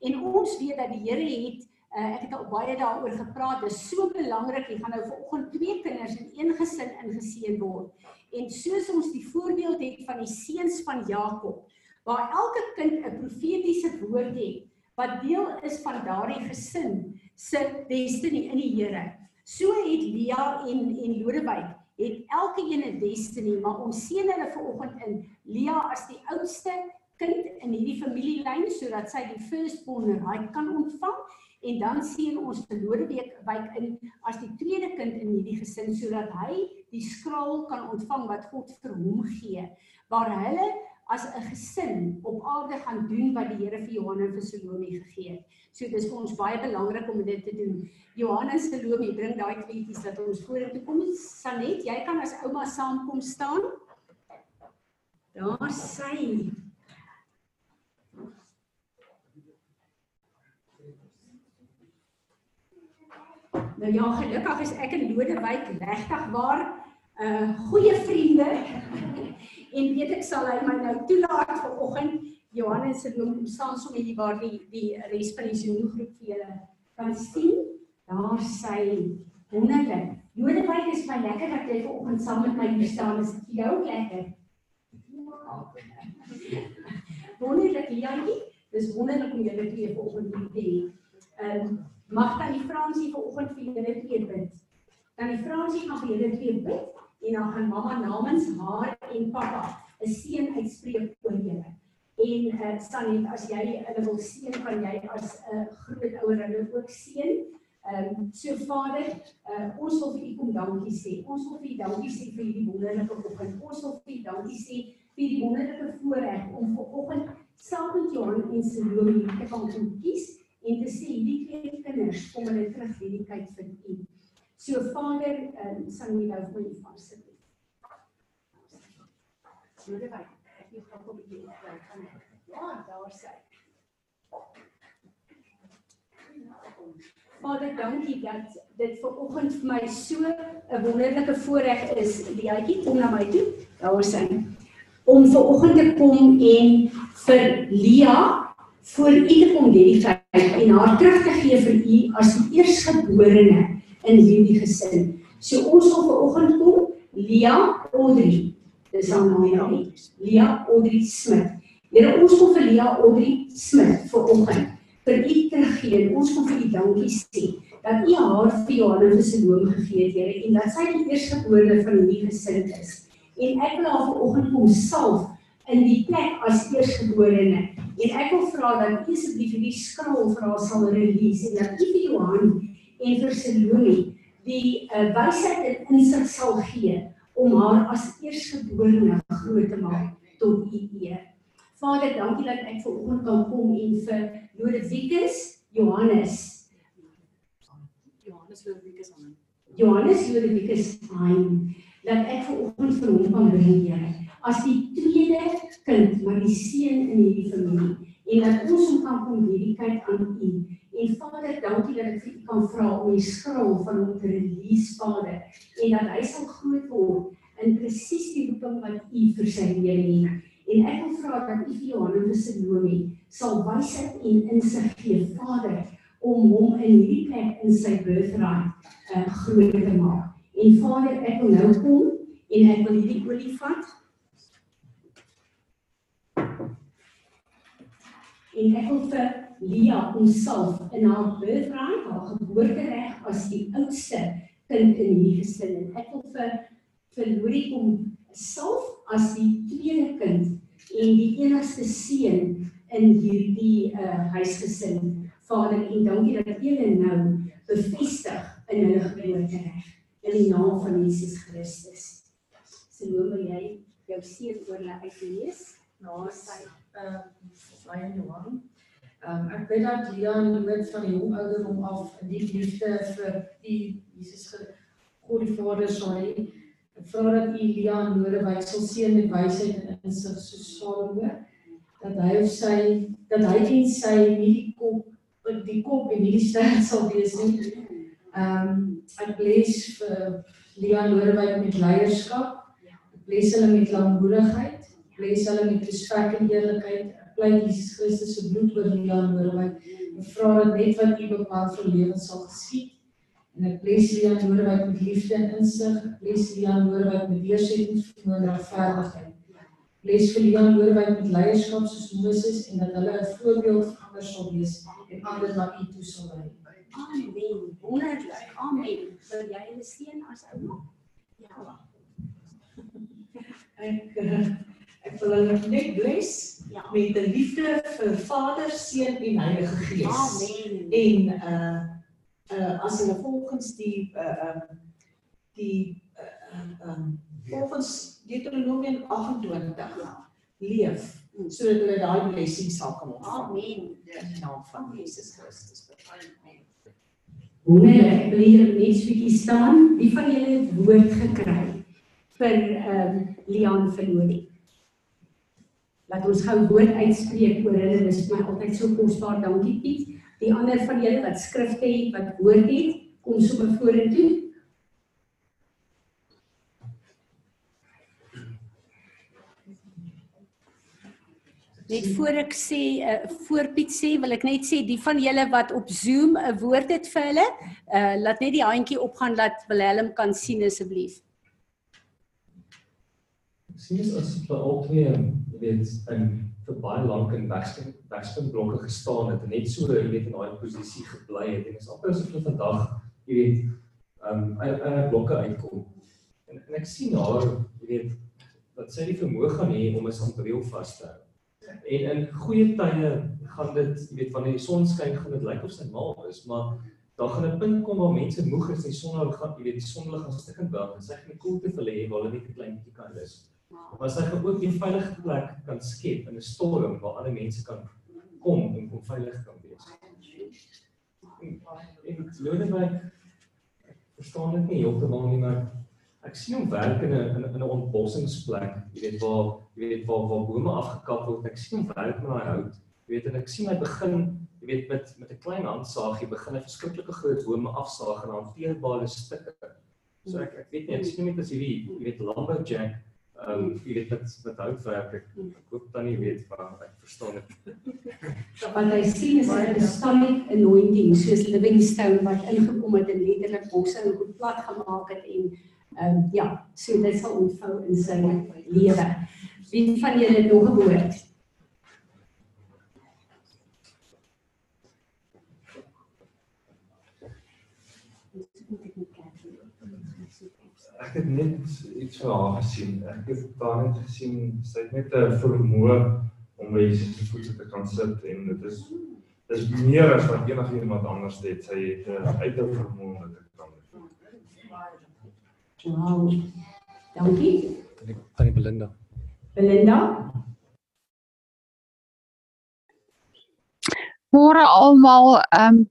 En ons weet dat die Here het uh, ek het al baie daaroor gepraat. Dit is so belangrik. Jy gaan nou vanoggend twee kinders in een gesin ingeseën word. En soos ons die voorbeeld het van die seuns van Jakob, waar elke kind 'n profetiese woord het wat deel is van daardie gesin se destiny in die Here. So het Lia en en Lodewyk het elke een 'n destiny, maar ons seën hulle vanoggend in Lia as die oudste kind in hierdie familielyn sodat sy die firstborn right kan ontvang en dan sien ons verlore week wyk in as die tweede kind in hierdie gesin sodat hy die skraal kan ontvang wat God vir hom gee waar hulle as 'n gesin op aarde gaan doen wat die Here vir Johan en vir Salome gegee het. So dis vir ons baie belangrik om dit te doen. Johan en Salome bring daai kleintjies dat ons vorentoe kom. Sanet, jy kan as ouma saamkom staan. Daar sy. Nou ja, gelukkig is ek en Lodewyk regtig waar uh, eh, goeie vriende. en weet ek sal hy my nou toelaat vir oggend Johan en se noem staan sommer hier waar die die res van die Zoom groep vir julle kan sien. Daar sy wonderlik. Lodewyk is my lekker dat jy ver oggend saam met my hier staan. Is dit jou lekker? Wonderlik, Janie. Dis wonderlik om julle twee ver oggend hier te hê. Um, mag dan die Fransie vanoggend vir julle twee bid. Dan die Fransie vir julle twee bid en dan gaan mamma namens haar en pappa 'n seën uitspreek oor julle. En uh, Sanet, as jy hulle wil seën, kan jy as 'n uh, groot ouer hulle ook seën. Ehm um, so Vader, uh, ons wil vir U kom dankie sê. Ons wil vir U dankie sê vir hierdie wonderlike oggend. Ons wil vir U dankie sê vir die wonderlike voorreg om vanoggend saam met Johan en Salome te kan kies en te sê hierdie twee kinders kom hulle terug hierdie tyd vir u. So Vader, ehm um, sal nie nou vir my vas sit nie. Lodewijk, ek wil gou 'n bietjie van Ja, daar sê. Vader, dankie dat dit ver oggend vir my so 'n wonderlike voorreg is. Die uitjie kom na my toe. Daar sê om ver oggend te kom en vir Lia voor u te kom dedikeer en haar terug te gee vir u as die eerstgeborene in hierdie gesin. So ons sal ver oggend kom Lia Audrey. Dis haar naam nie. Lia Audrey Smit. Here ons kom vir Lia Audrey Smit vir oggend vir u teruggee ons kom vir u dankie sê dat u haar vir Johanna vir sy loom gegee het Here en dat sy die eerstgeborene van hierdie gesin is. En ek wil haar vanoggend kom salf in die plek as eerstgeborene. En ek wil vra dat u asseblief hierdie skraal vir haar sal release en dat u vir Johan en vir Salome die uh, wysheid en insig sal gee om haar as eerstgeborene groot te maak tot u eer. Vader, dankie dat ek ver oggend kan kom en vir Lodewikus Johannes Johannes Lodewikus aan. Johannes Lodewikus aan dat ek ver oggend vir hom kan bring, Here, as die tweede kind, maar die seun in hierdie familie en dat ons hom kan kom dedicate aan U. En Vader, dankie dat ek vir U kan vra om die skraal van hom te release, Vader, en dat hy sal groot word in presies die roeping wat U vir sy lewe het. En ek wil vra dat U vir Johannes vir Salome sal wysheid en insig gee, Vader, om hom in hierdie plek in sy birthright uh, groot te maak. En Vader, ek wil nou kom en ek wil hierdie olie vat. En ek wil vir Lia homself in haar birthright, haar geboortereg as die oudste kind in hierdie gesin. En ek wil vir vir Lori kom self as die tweede kind en die enigste seun in hierdie uh, huisgesin. Vader, en dankie dat U hulle nou bevestig in hulle geboortereg in die naam van Jesus Christus. Salome, jy jou seun oor hulle uitlees na sy ehm uh, Johan. Ehm ek weet dat Leon nooit van die jong ouderdom af in die liefde vir die Jesus God die Vader sal hê Ek vra dat U Elia Noordewijk sal seën met wysheid en insig so Salomo dat hy of sy dat hy en sy nie die kop die kop en nie die stert sal wees nie. Ehm um, ek bless vir Elia Noordewijk met leierskap. Ek bless hulle met lankmoedigheid. Bless hulle met respek en eerlikheid. Ek bly Jesus Christus se bloed oor Elia Noordewijk. Ek vra dat net wat U bepaal vir lewens sal geskied En ek bless Lia Noordwijk met liefde en insig. Ek bless Lia Noordwijk met deursettingsvermoë en regverdigheid. Bless vir Lia Noordwijk met leierskap soos Moses en dat hulle 'n voorbeeld vir ander sal wees en ander na U toe sal lei. Amen. Wonderlik. Amen. Wil jy hulle seën as ouma? Ja. Ek uh, ek wil hulle net bless Ja. met 'n liefde vir Vader, Seun en Heilige Gees. Amen. En uh uh as hulle volgens die uh um die uh um volgens Deuteronomium 28 leef sodat hulle daai blessing sal kan ontvang. Amen. In die naam van Jesus Christus. Amen. Wonderlik. Ek wil hier net bietjie staan. Wie van julle het woord gekry vir ehm um, Lian Verlodi? Laat ons gou woord uitspreek oor hulle. Dit is vir my altyd so kosbaar. Dankie Piet. Die ander van julle wat skrifte het, wat woord het, kom sommer vorentoe. Net voor ek sê, uh, voor Piet sê, wil ek net sê die van julle wat op Zoom 'n woord het vir hulle, uh laat net die handjie opgaan dat Willem kan sien asseblief. sien is as vir al twee jy weet in vir baie lank in wegspring wegspring blokke gestaan het en net so jy weet in daai posisie gebly het en is amper asof hulle vandag jy weet um uit uit blokke uitkom. En, en ek sien haar jy weet dat sy die vermoë gaan hê om 'n sambreel vas te hou. En in goeie tye gaan dit jy weet wanneer die son skyn gaan dit lyk of sy mal is, maar daar gaan 'n punt kom waar mense moeg is en die son gaan jy weet sonlig gaan stikkend brand en sy gaan 'n koelte vir hê waar hulle net 'n klein bietjie kan rus. Sy gaan ook 'n veilige plek kan skep in 'n storm waar ander mense kan kom en kom veilig kan wees. En Lodewyk verstaan dit nie heeltemal nie, maar ek sien hom werk in 'n in 'n ontbossingsplek, jy weet waar jy weet waar waar bome afgekap word. Ek sien hom werk met daai hout. Jy weet en ek sien hy begin, jy weet met met 'n klein handsaagie begin hy verskriklike groot bome afsaag en hanteerbare stukke. So ek ek weet nie, ek sien net as hierdie, jy weet lumberjack Ehm um, jy weet wat wat houtwerk ek, ek hoop dan nie weet van ek verstaan dit. Wat hy sien is 'n stomach anointing soos Livingstone wat ingekom het en letterlik bosse en goed plat gemaak het en ehm um, ja, so dit sal ontvou in sy lewe. Wie van julle nog 'n woord? Ek het net iets van haar gesien. Ek het daar net gesien sy het net 'n vermoë om by Jesus se voete te kan sit en dit is dis meer as wat enigiemand anders het. Sy het 'n uiterlike vermoë om dit te kan doen. Wow. Dankie. Tannie Belinda. Belinda? Môre almal, ehm um,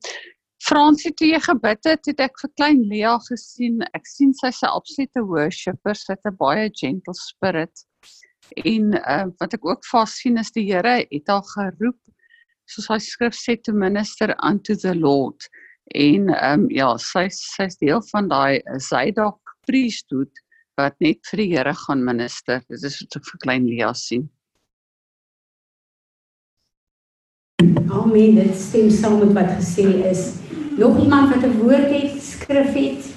Fransie toe jy gebid het, het ek vir klein Lea gesien. Ek sien sy's 'n absolute worshipper, sy't 'n baie gentle spirit. En uh, wat ek ook vas sien is die Here het haar geroep soos hy skrif sê to minister unto the Lord. En ehm um, ja, sy sy's deel van daai Zadok priesthood wat net vir die Here gaan minister. Dit is wat ek vir klein Lea sien. Amen. Dit stem saam met wat gesê is. Nog iemand wat 'n woord het, skrif het?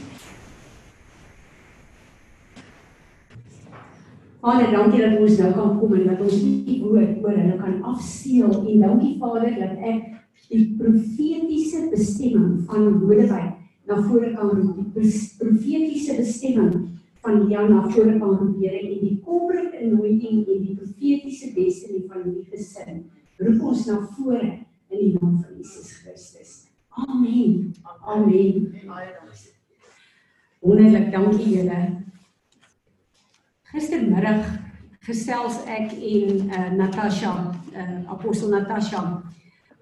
Vader, dankie dat ons nou kan kom en dat ons die woord oor hulle kan afseël en dankie Vader dat ek die profetiese bestemming van Lodewyk na vore kan roep, die profetiese bestemming van Jan na vore kan roep, Here, en die corporate anointing en die profetiese destiny van hierdie gesin. Roep ons na vore in die naam van Jesus Christus. Amen. Amen. Wonderlik, dankie julle. Gistermiddag gesels ek en uh, Natasha, uh, apostel Natasha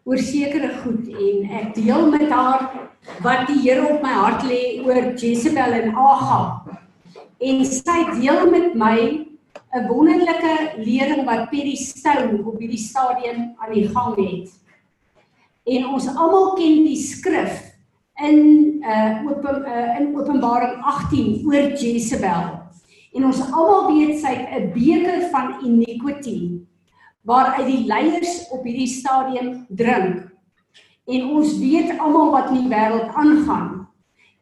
oor sekere goed en ek deel met haar wat die Here op my hart lê oor Jezebel en Ahab. En sy deel met my 'n wonderlike lering wat Perry Stone op hierdie stadium aan die gang het. En ons almal ken die skrif in uh, open, uh in Openbaring 18 oor Jezebel. En ons almal weet sy het 'n beker van iniquity waaruit die leiers op hierdie stadium drink. En ons weet almal wat in die wêreld aangaan.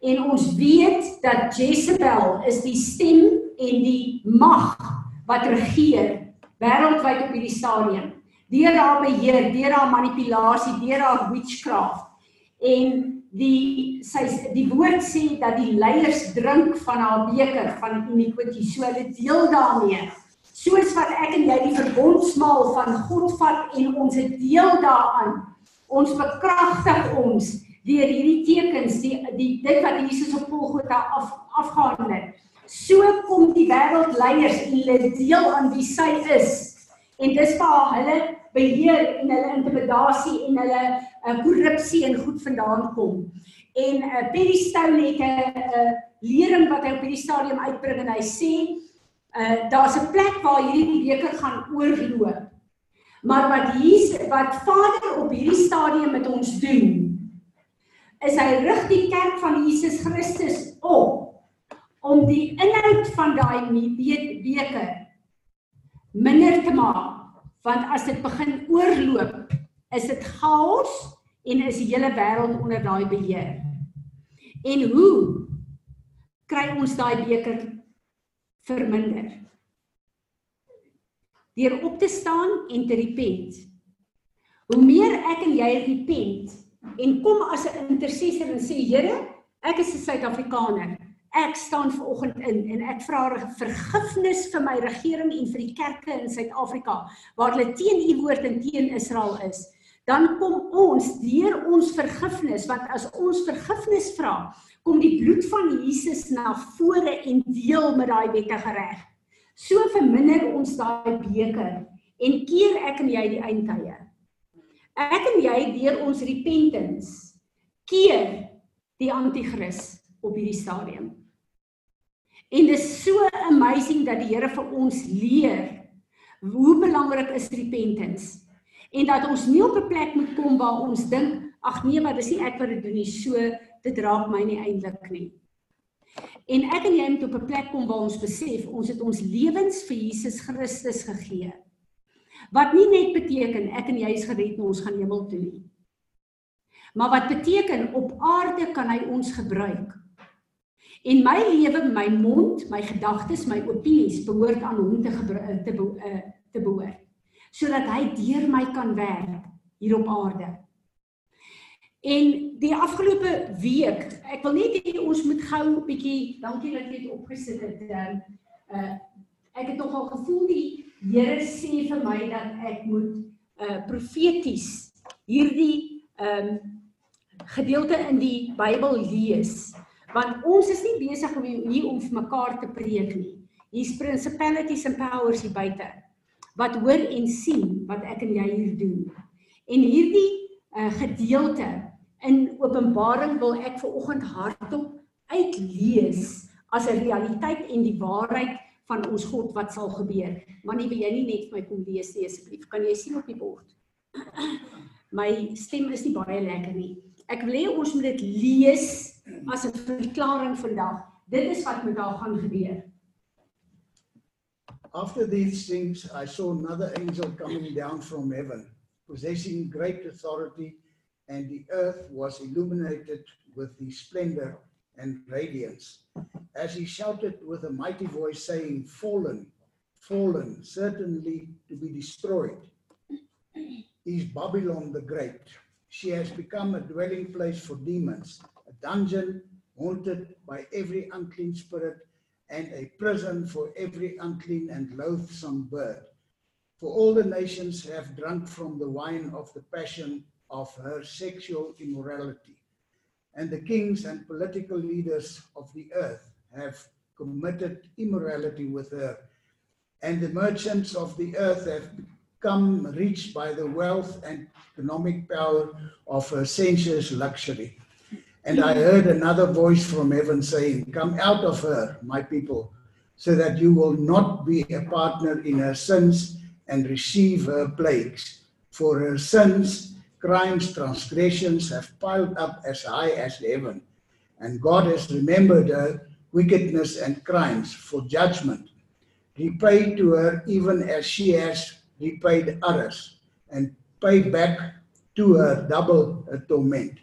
En ons weet dat Jezebel is die stem en die mag wat regeer wêreldwyd op hierdie stadium. Deur haar beheer, deur haar manipulasie, deur haar witchcraft. En die sy die woord sê dat die leiers drink van haar beker van iniquity. So hulle deel daarmee. Soos wat ek en jy die verbondsmaal van God vat en ons het deel daaraan ons bekragtig ons deur hierdie tekens die die dit wat Jesus op Golgotha af afgehandel het. So kom die wêreldleiers en hulle deel aan wie sy is en dis waar hulle beheer en hulle intimidasie en hulle uh, korrupsie en goed vandaan kom. En uh, Perry Stone het 'n uh, lering wat hy op hierdie stadium uitbring en hy sê uh, daar's 'n plek waar hierdie beker gaan oorloop. Maar wat hier wat Vader op hierdie stadium met ons doen is hy rig die kerk van Jesus Christus op om die inhoud van daai beker minder te maak want as dit begin oorloop is dit chaos en is die hele wêreld onder daai beheer. En hoe kry ons daai beker verminder? Deur op te staan en te repent. Hoe meer ek en jy repent en kom as 'n intercessor en sê Here, ek is 'n Suid-Afrikaner ek staan ver oggend in en ek vra vergifnis vir my regering en vir die kerke in Suid-Afrika waar hulle teen u woord en teen Israel is. Dan kom ons deur ons vergifnis want as ons vergifnis vra, kom die bloed van Jesus na vore en deel met daai wettige reg. So verminder ons daai beker en keer ek en jy die eindtye. Ek en jy deur ons repentance keer die anti-kris op hierdie stadium. En dit is so amazing dat die Here vir ons leer hoe belangrik is repentance en dat ons nie op 'n plek moet kom waar ons dink ag nee maar dis nie ek wat dit doen nie so dit raak my nie eintlik nie. En ek en jy moet op 'n plek kom waar ons besef ons het ons lewens vir Jesus Christus gegee. Wat nie net beteken ek en jy is gered en ons gaan hemel toe nie. Maar wat beteken op aarde kan hy ons gebruik En my lewe, my mond, my gedagtes, my opinies behoort aan hom te eh, te be, uh, te behoort. Sodat hy deur my kan werk hier op aarde. En die afgelope week, ek wil net hê ons moet gou 'n bietjie, dankie dat jy dit opgesit het. Uh ek het nogal gevoel die Here sê vir my dat ek moet uh profeties hierdie ehm um, gedeelte in die Bybel lees want ons is nie besig om hier om vir mekaar te preek nie. Hier's principalities and powers hier buite wat hoor en sien wat ek en jy hier doen. En hierdie uh, gedeelte in Openbaring wil ek ver oggend hardop uitlees as 'n realiteit en die waarheid van ons God wat sal gebeur. Maar nie wil jy nie net vir my kom lees nie asseblief. Kan jy sien op die bord? My stem is nie baie lekker nie. Ek wil hê ons moet dit lees as 'n verklaring vandag. Dit is wat met daar gaan gebeur. After these things I saw another angel coming down from heaven, possessing great authority, and the earth was illuminated with the splendor and radiance. As he shouted with a mighty voice, saying, Fallen, fallen, certainly to be destroyed, is Babylon the Great. She has become a dwelling place for demons dungeon haunted by every unclean spirit and a prison for every unclean and loathsome bird. For all the nations have drunk from the wine of the passion of her sexual immorality. And the kings and political leaders of the earth have committed immorality with her. And the merchants of the earth have become rich by the wealth and economic power of her sensuous luxury. And I heard another voice from heaven saying, Come out of her, my people, so that you will not be a partner in her sins and receive her plagues. For her sins, crimes, transgressions have piled up as high as heaven. And God has remembered her wickedness and crimes for judgment. Repay to her even as she has repaid others, and pay back to her double her torment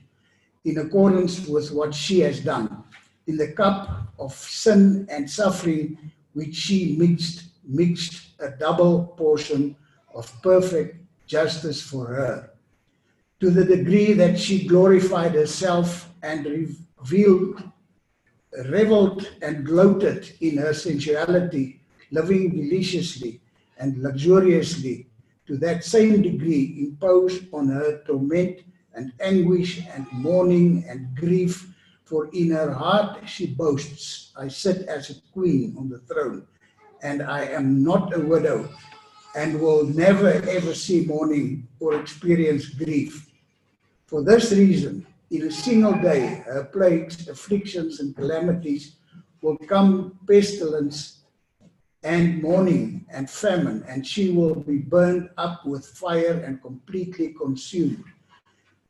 in accordance with what she has done. In the cup of sin and suffering, which she mixed, mixed a double portion of perfect justice for her. To the degree that she glorified herself and revealed, reveled and gloated in her sensuality, living deliciously and luxuriously, to that same degree imposed on her torment and anguish and mourning and grief. For in her heart she boasts, I sit as a queen on the throne, and I am not a widow, and will never ever see mourning or experience grief. For this reason, in a single day, her plagues, afflictions, and calamities will come pestilence and mourning and famine, and she will be burned up with fire and completely consumed.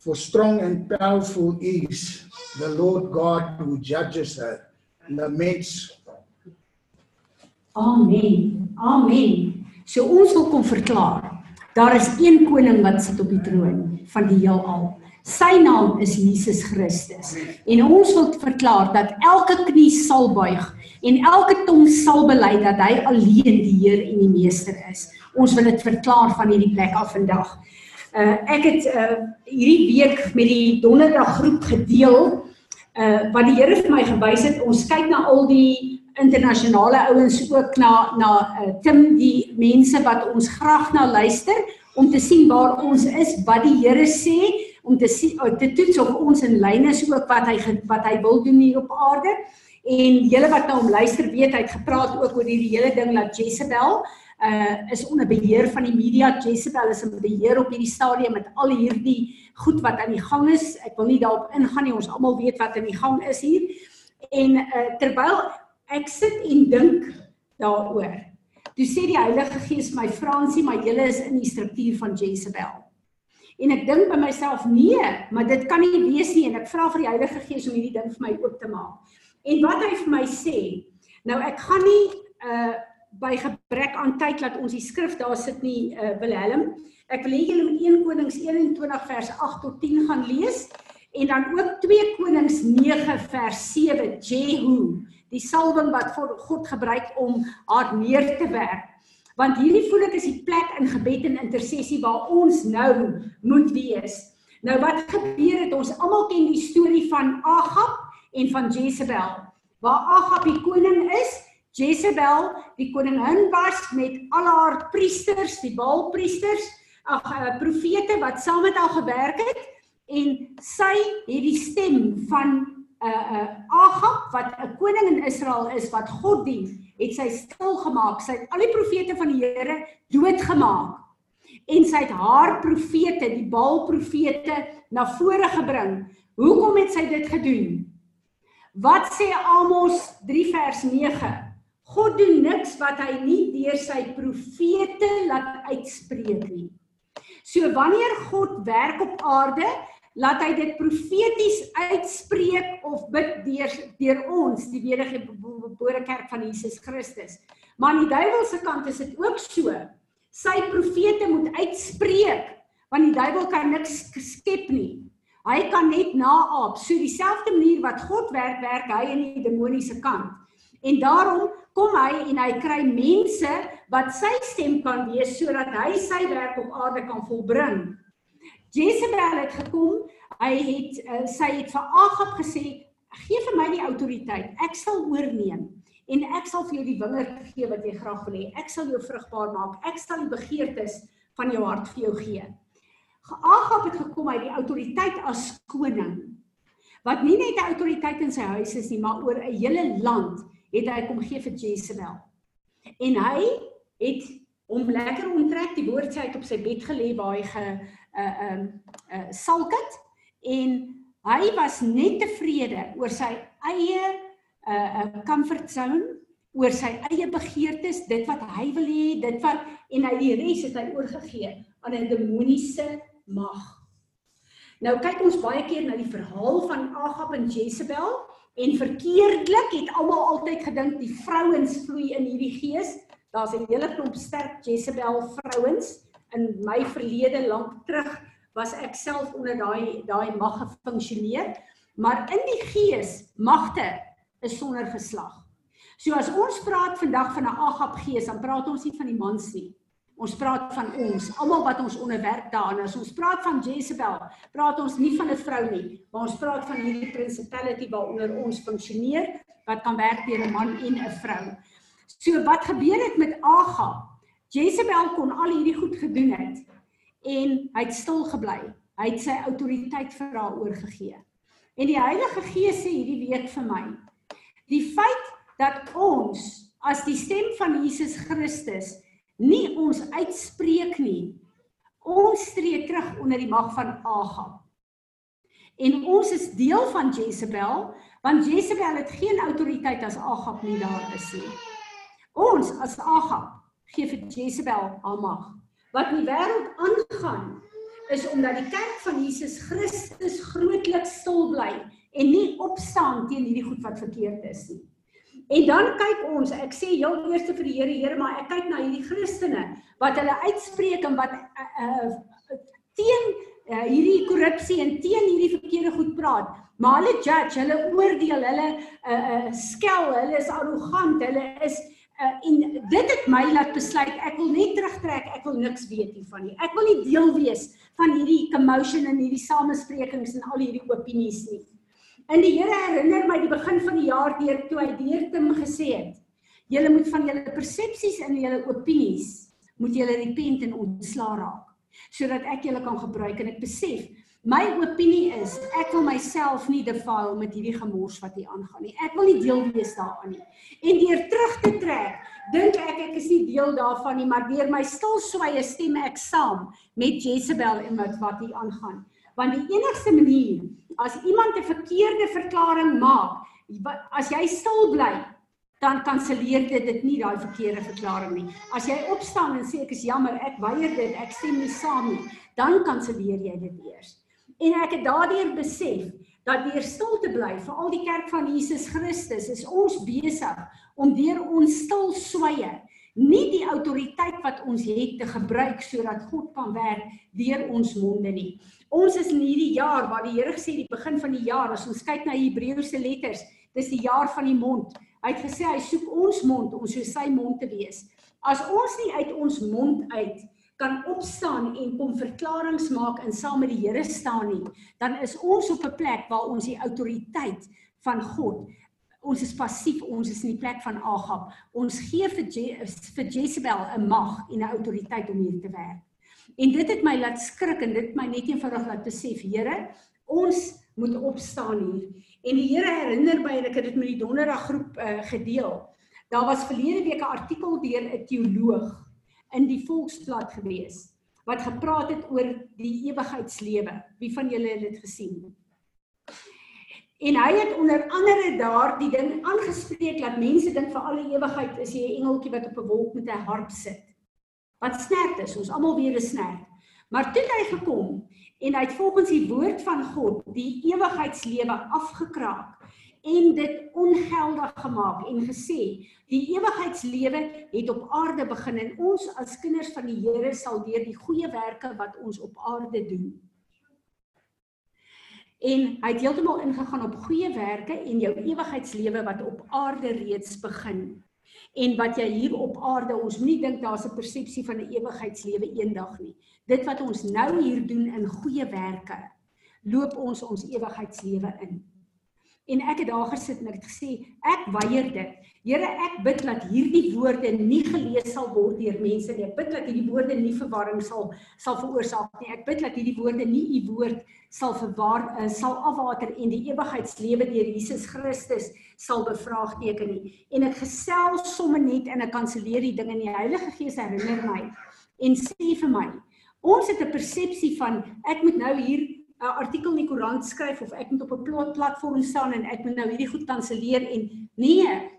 For strong and powerful is the Lord God who judges her. Laments. Amen. Amen. So ons wil kom verklaar. Daar is een koning wat sit op die troon van die heelal. Sy naam is Jesus Christus. En ons wil verklaar dat elke knie sal buig en elke tong sal bely dat hy alleen die Heer en die meester is. Ons wil dit verklaar van hierdie plek af vandag. Uh ek het uh hierdie week met die donderdag groep gedeel uh wat die Here vir my gewys het. Ons kyk na al die internasionale ouens ook na na uh, Tim die mense wat ons graag na luister om te sien waar ons is, wat die Here sê om te sien uh, te toets of ons in lyn is ook wat hy wat hy wil doen hier op aarde. En julle wat nou om luister weet hy het gepraat ook oor hierdie hele ding dat Jezebel uh is onder beheer van die media. Jezebel is in beheer op hierdie stadium met al hierdie goed wat aan die gang is. Ek wil nie daarop ingaan nie. Ons almal weet wat aan die gang is hier. En uh, terwyl ek sit en dink daaroor, toe sê die Heilige Gees my Fransie, maar julle is in die struktuur van Jezebel. En ek dink by myself, nee, maar dit kan nie wees nie en ek vra vir die Heilige Gees om hierdie ding vir my oop te maak. En wat hy vir my sê, nou ek gaan nie uh by gebrek aan tyd laat ons die skrif daar sit nie uh Wilhelm. Ek wil hê julle moet 1 Konings 21 vers 8 tot 10 gaan lees en dan ook 2 Konings 9 vers 7 Jehu, die salwing wat God gebruik om haar neer te werk. Want hierdie voel ek is die plek in gebed en intersessie waar ons nou moet wees. Nou wat gebeur het ons almal ken die storie van Agab en van Jezebel. Waar Agab die koning is Jezebel, die koningin was met al haar priesters, die Baalpriesters, ag uh, profete wat saam met haar gewerk het en sy het die stem van 'n uh, eh, uh, eh, Agab wat 'n koning in Israel is wat God dien, het sy stil gemaak. Sy het al die profete van die Here doodgemaak. En sy het haar profete, die Baalprofete, na vore gebring. Hoekom het sy dit gedoen? Wat sê Amos 3 vers 9? God doen niks wat hy nie deur sy profete laat uitspreek nie. So wanneer God werk op aarde, laat hy dit profeties uitspreek of bid deur deur ons, die wedergebore kerk van Jesus Christus. Maar aan die duiwel se kant is dit ook so. Sy profete moet uitspreek want die duiwel kan niks skep nie. Hy kan net naaap. So dieselfde manier wat God werk, werk hy in die demoniese kant. En daarom kom hy en hy kry mense wat sy stem kan wees sodat hy sy werk op aarde kan volbring. Jezebel het gekom, hy het uh, sy het vir Agab gesê, "Gee vir my die autoriteit. Ek sal oorneem en ek sal vir jou die wingerd gee wat jy graag wil hê. Ek sal jou vrugbaar maak. Ek sal die begeertes van jou hart vir jou gee." Agab het gekom uit die autoriteit as koning wat nie net 'n autoriteit in sy huis is nie, maar oor 'n hele land het hy kom gee vir Jezebel. En hy het hom lekker onttrek, die woord sê hy het op sy bed gelê waar hy ge uh um uh salk het en hy was net tevrede oor sy eie uh uh comfort zone, oor sy eie begeertes, dit wat hy wil hê, dit wat en hy die res het hy oorgegee aan 'n demoniese mag. Nou kyk ons baie keer na die verhaal van Agab en Jezebel En verkeerdelik het almal altyd gedink die vrouens vloei in hierdie gees. Daar's 'n hele klomp sterk Jezebel vrouens in my verlede lank terug was ek self onder daai daai mag gefunksioneer, maar in die gees magte is sonder geslag. So as ons praat vandag van 'n Agab gees, dan praat ons nie van die mans nie. Ons praat van ons, almal wat ons onderwerp daaraan. As ons praat van Jezebel, praat ons nie van 'n vrou nie, maar ons praat van hierdie principality waaronder ons funksioneer wat kan werk deur 'n man en 'n vrou. So wat gebeur het met Agab? Jezebel kon al hierdie goed gedoen het en hy het stil gebly. Hy het sy autoriteit vir haar oorgegee. En die Heilige Gees sê hierdie week vir my, die feit dat ons as die stem van Jesus Christus nie ons uitspreek nie. Ons tree terug onder die mag van Agab. En ons is deel van Jezebel, want Jezebel het geen autoriteit as Agab nie daar is nie. Ons as Agab gee vir Jezebel haar mag. Wat in die wêreld aangaan is omdat die kerk van Jesus Christus grootliks stil bly en nie opstaan teen hierdie goed wat verkeerd is nie. En dan kyk ons, ek sê heel eers vir die Here, Here, maar ek kyk na hierdie Christene wat hulle uitspreek en wat uh, uh, teen uh, hierdie korrupsie en teen hierdie verkeerde goed praat. Maar hulle judge, hulle oordeel, hulle uh, uh, skel, hulle is arrogant, hulle is uh, en dit het my laat besluit ek wil net terugtrek, ek wil niks weet hiervan nie. Ek wil nie deel wees van hierdie commotion en hierdie samesprekings en al hierdie opinies nie. En die Here herinner my die begin van die jaar deur toe hy deur Tim gesê het: "Julle moet van julle persepsies en julle opinies moet julle repent en ontslaa raak, sodat ek julle kan gebruik en ek besef my opinie is ek wil myself nie defile met hierdie gemors wat hier aangaan nie. Ek wil nie deel wees daaraan nie. En deur terug te trek, dink ek ek is nie deel daarvan nie, maar deur my stil swye stem ek saam met Jezebel en wat wat hier aangaan. Want die enigste manier as iemand 'n verkeerde verklaring maak, as jy stil bly, dan kanselleer dit dit nie daai verkeerde verklaring nie. As jy opstaan en sê ek is jammer, ek weier dit, ek stem nie saam nie, dan kanselleer jy dit eers. En ek het daardeur besef dat deur stil te bly vir al die kerk van Jesus Christus is ons besig om deur ons stil sweye nie die autoriteit wat ons het te gebruik sodat God kan werk deur ons monde nie. Ons is in hierdie jaar waar die Here gesê die begin van die jaar as ons kyk na Hebreëse letters, dis die jaar van die mond. Hy het gesê hy soek ons mond om so sy mond te wees. As ons nie uit ons mond uit kan opstaan en kom verklaringe maak en saam met die Here staan nie, dan is ons op 'n plek waar ons die autoriteit van God ons is passief, ons is in die plek van Agab. Ons gee vir Je vir Jezebel 'n mag en 'n autoriteit om hier te werk. En dit het my laat skrik en dit my net eenvoudig laat besef, Here, ons moet opstaan hier. En die Here herinner my en ek het dit met die donderdag groep uh, gedeel. Daar was verlede week 'n artikel deur 'n teoloog in die Volksblad gewees wat gepraat het oor die ewigheidslewe. Wie van julle het dit gesien? En hy het onder andere daar die ding aangespreek dat mense dink vir alle ewigheid is jy 'n engeltjie wat op 'n wolk met 'n harp sit. Wat snert is, ons almal weer 'n snert. Maar toe hy gekom en hy het volgens die woord van God die ewigheidslewe afgekraak en dit ongeldig gemaak en gesê die ewigheidslewe het op aarde begin en ons as kinders van die Here sal deur die goeie werke wat ons op aarde doen en hy het heeltemal ingegaan op goeie werke en jou ewigheidslewe wat op aarde reeds begin en wat jy hier op aarde ons moenie dink daar's 'n persepsie van 'n ewigheidslewe eendag nie. Dit wat ons nou hier doen in goeie werke, loop ons ons ewigheidslewe in. En ek het daar gesit en ek het gesê, ek weier dit. Here, ek bid dat hierdie woorde nie gelees sal word deur mense nie. Ek bid dat hierdie woorde nie verwarring sal sal veroorsaak nie. Ek bid dat hierdie woorde nie u woord sal verwar uh, sal afwater en die ewigheidslewe deur Jesus Christus sal bevraagteken nie. En ek gesels sommer net en ek kanselleer die ding en die Heilige Gees herinner my en sê vir my, ons het 'n persepsie van ek moet nou hier 'n artikel in die koerant skryf of ek moet op 'n platform staan en ek moet nou hierdie goed kanselleer en nee.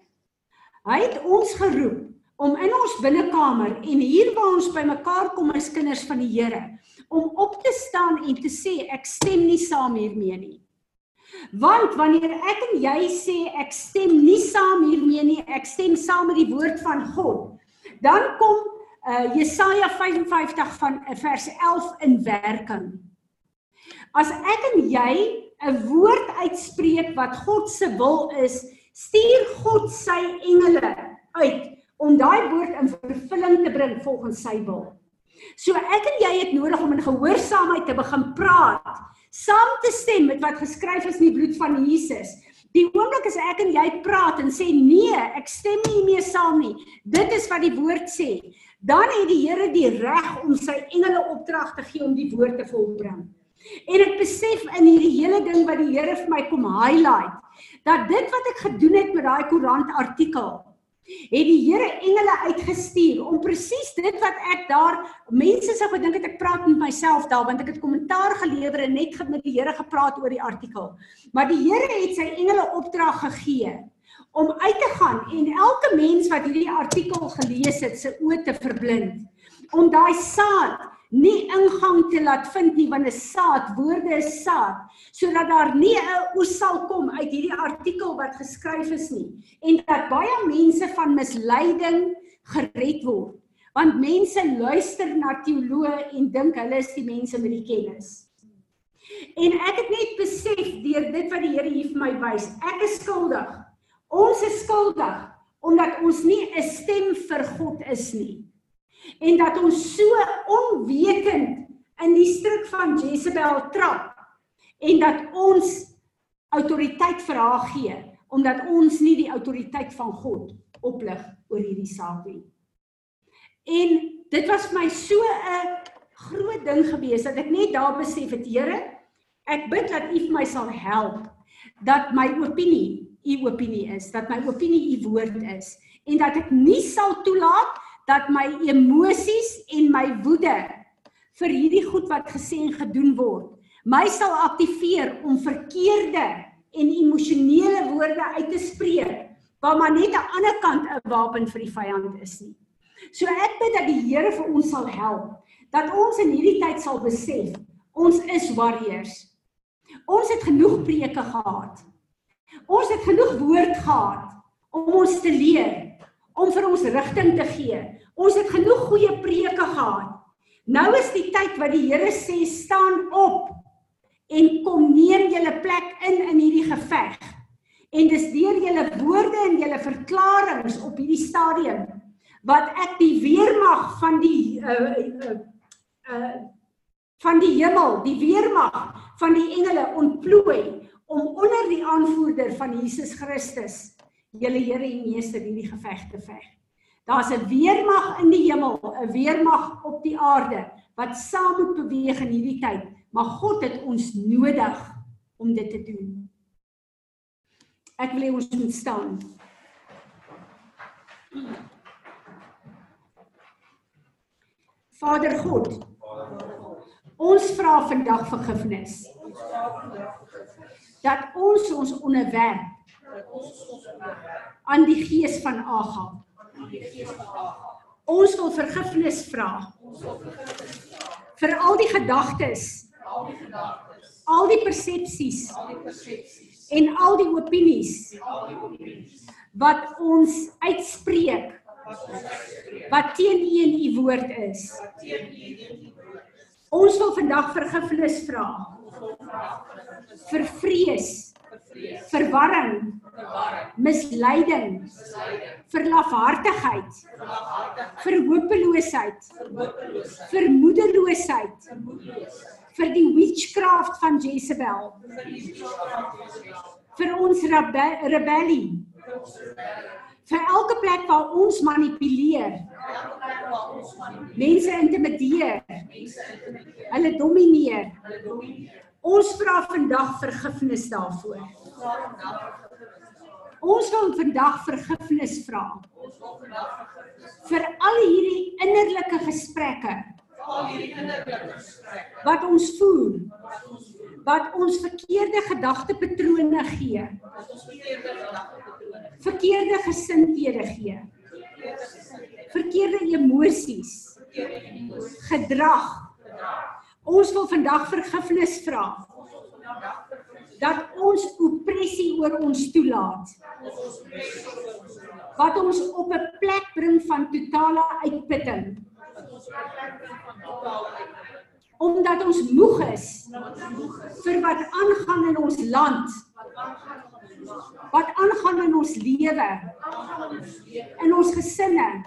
Hy het ons geroep om in ons binnekamer en hier waar ons bymekaar kom as kinders van die Here om op te staan en te sê ek stem nie saam hiermee nie. Want wanneer ek en jy sê ek stem nie saam hiermee nie, ek stem saam met die woord van God, dan kom uh, Jesaja 55 van uh, vers 11 in werking. As ek en jy 'n woord uitspreek wat God se wil is, stuur God sy engele uit om daai woord in vervulling te bring volgens sy wil. So ek en jy het nodig om in gehoorsaamheid te begin praat, saam te stem met wat geskryf is in die bloed van Jesus. Die oomblik as ek en jy praat en sê nee, ek stem nie mee saam nie. Dit is wat die woord sê. Dan het die Here die reg om sy engele opdrag te gee om die woord te volbring. En ek besef in hierdie hele ding wat die Here vir my kom highlight, dat dit wat ek gedoen het met daai koerant artikel, het die Here engele uitgestuur om presies dit wat ek daar mense sou gedink het ek praat met myself daar want ek het kommentaar gelewer en net met die Here gepraat oor die artikel. Maar die Here het sy engele opdrag gegee om uit te gaan en elke mens wat hierdie artikel gelees het se oë te verblind om daai saad nie ingang te laat vind nie want 'n saad, woorde is saad, sodat daar nie 'n oes sal kom uit hierdie artikel wat geskryf is nie en dat baie mense van misleiding gered word. Want mense luister na teoloë en dink hulle is die mense met die kennis. En ek het net besef deur dit wat die Here hier vir my wys, ek is skuldig. Ons is skuldig omdat ons nie 'n stem vir God is nie en dat ons so onwetend in die struik van Jezebel trap en dat ons autoriteit vir haar gee omdat ons nie die autoriteit van God oplig oor hierdie saak nie. En dit was vir my so 'n groot ding gewees dat ek net daar besef het Here, ek bid dat U vir my sal help dat my opinie U opinie is, dat my opinie U woord is en dat ek nie sal toelaat dat my emosies en my woede vir hierdie goed wat gesê en gedoen word, my sal aktiveer om verkeerde en emosionele woorde uit te spreek waar maar net aan die ander kant 'n wapen vir die vyand is nie. So ek bid dat die Here vir ons sal help dat ons in hierdie tyd sal besef ons is warriors. Ons het genoeg preke gehad. Ons het genoeg woord gehad om ons te leer, om vir ons rigting te gee. Ons het genoeg goeie preke gehad. Nou is die tyd wat die Here sê staan op en kom neem julle plek in in hierdie geveg. En dis deur julle woorde en julle verklaringe op hierdie stadium wat ek die weermag van die uh uh, uh van die hemel, die weermag van die engele ontplooi om onder die aanvoerder van Jesus Christus, julle Here en Meester hierdie geveg te veg. Daar's 'n weermag in die hemel, 'n weermag op die aarde wat saam moet beweeg in hierdie tyd, maar God het ons nodig om dit te doen. Ek wil hê ons moet staan. Vader God. Ons vra vandag vergifnis. Dat ons ons onderwerp aan die gees van Agab. Ons wil vergifnis vra. vir al die gedagtes, al die persepsies, en al die opinies wat ons uitspreek wat teen U en U woord is. Ons wil vandag vergifnis vra vir vrees, verwarring, misleiding, vir lafhartigheid, vir hopeloosheid, vir die witchcraft van Jezebel, vir ons rebe rebellie, vir elke plek waar ons manipuleer, mense intimideer, hulle domineer. Ons vra vandag vergifnis daarvoor. Ons wil vandag vergifnis vra. Vir al hierdie innerlike gesprekke. Wat ons voer wat ons verkeerde gedagtepatrone gee. Verkeerde gesindhede gee. Verkeerde emosies gedrag ons wil vandag vergifnis vra. Dat ons opressie oor ons toelaat. Wat ons op 'n plek bring van totale uitputting. Omdat ons moeg is vir wat aangaan in ons land. Wat aangaan in ons lewe. In ons gesinne.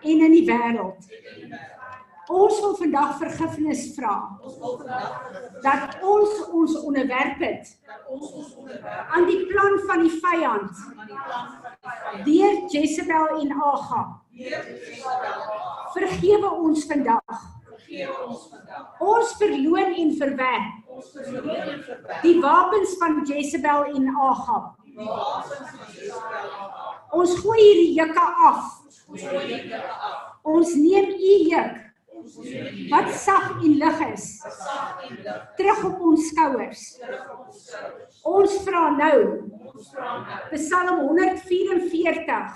En in die wêreld ons wil vandag vergifnis vra. Dat ons ons onderwerp het. Aan die plan van die vyand. Deur Jezebel en Agab vergewe ons vandag. Ons verloon en verwerp. Die wapens van Jezebel en Agab ons gooi hierdie jukke af. Ons neem u juk wat sag en lig is terug op ons skouers ons vra nou Psalm 144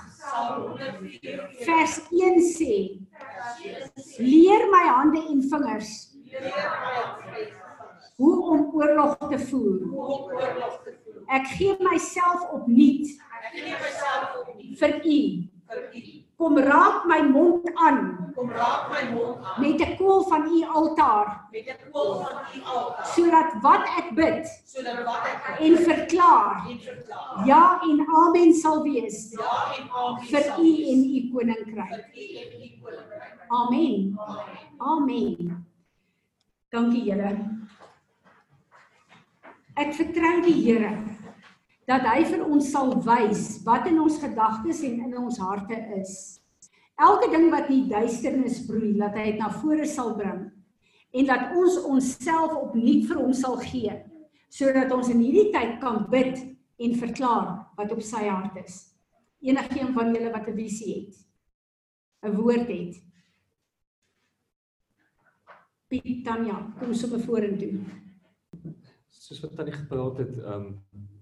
vers 1 sê leer my hande en vingers hoe om oorlog te voer ek gee myself opnuut vir u kom raak my mond aan. Kom raak my mond aan. Met 'n koel van u altaar. Met 'n koel van u altaar. Sodat wat ek bid sodat wat ek en verklaar en verklaar. ja en amen sal wees ja en amen vir u en u koninkryk. Vir u en u koninkryk. Amen. Amen. Dankie Here. Ek vertrou die Here dat hy vir ons sal wys wat in ons gedagtes en in ons harte is. Elke ding wat die duisternis broei, laat hy dit na vore sal bring en dat ons onsself opnuut vir hom sal gee sodat ons in hierdie tyd kan bid en verklaar wat op sy hart is. Enigeen van julle wat 'n visie het, 'n woord het. Piet Tanya, kom sommer vorentoe. soos wat tannie gepraat het, ehm um,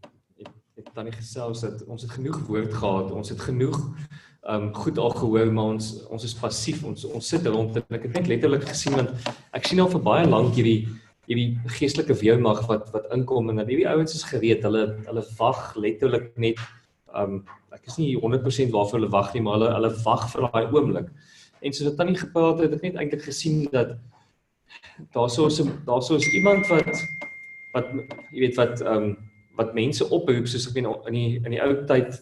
tannie gesels dat ons het genoeg woord gehad, ons het genoeg ehm um, goed al gehoor, maar ons ons is passief, ons ons sit rond en ek het net letterlik gesien want ek sien al vir baie lank hierdie hierdie geestelike weermag wat wat inkom en dan hierdie ouens is gereed, hulle hulle wag letterlik net ehm um, ek is nie 100% waarvoor hulle wag nie, maar hulle hulle wag vir daai oomblik. En soos wat tannie gepraat het, het ek net eintlik gesien dat daarso is daarso is iemand wat wat jy weet wat ehm um, wat mense oproep soos ek in in die in die ou tyd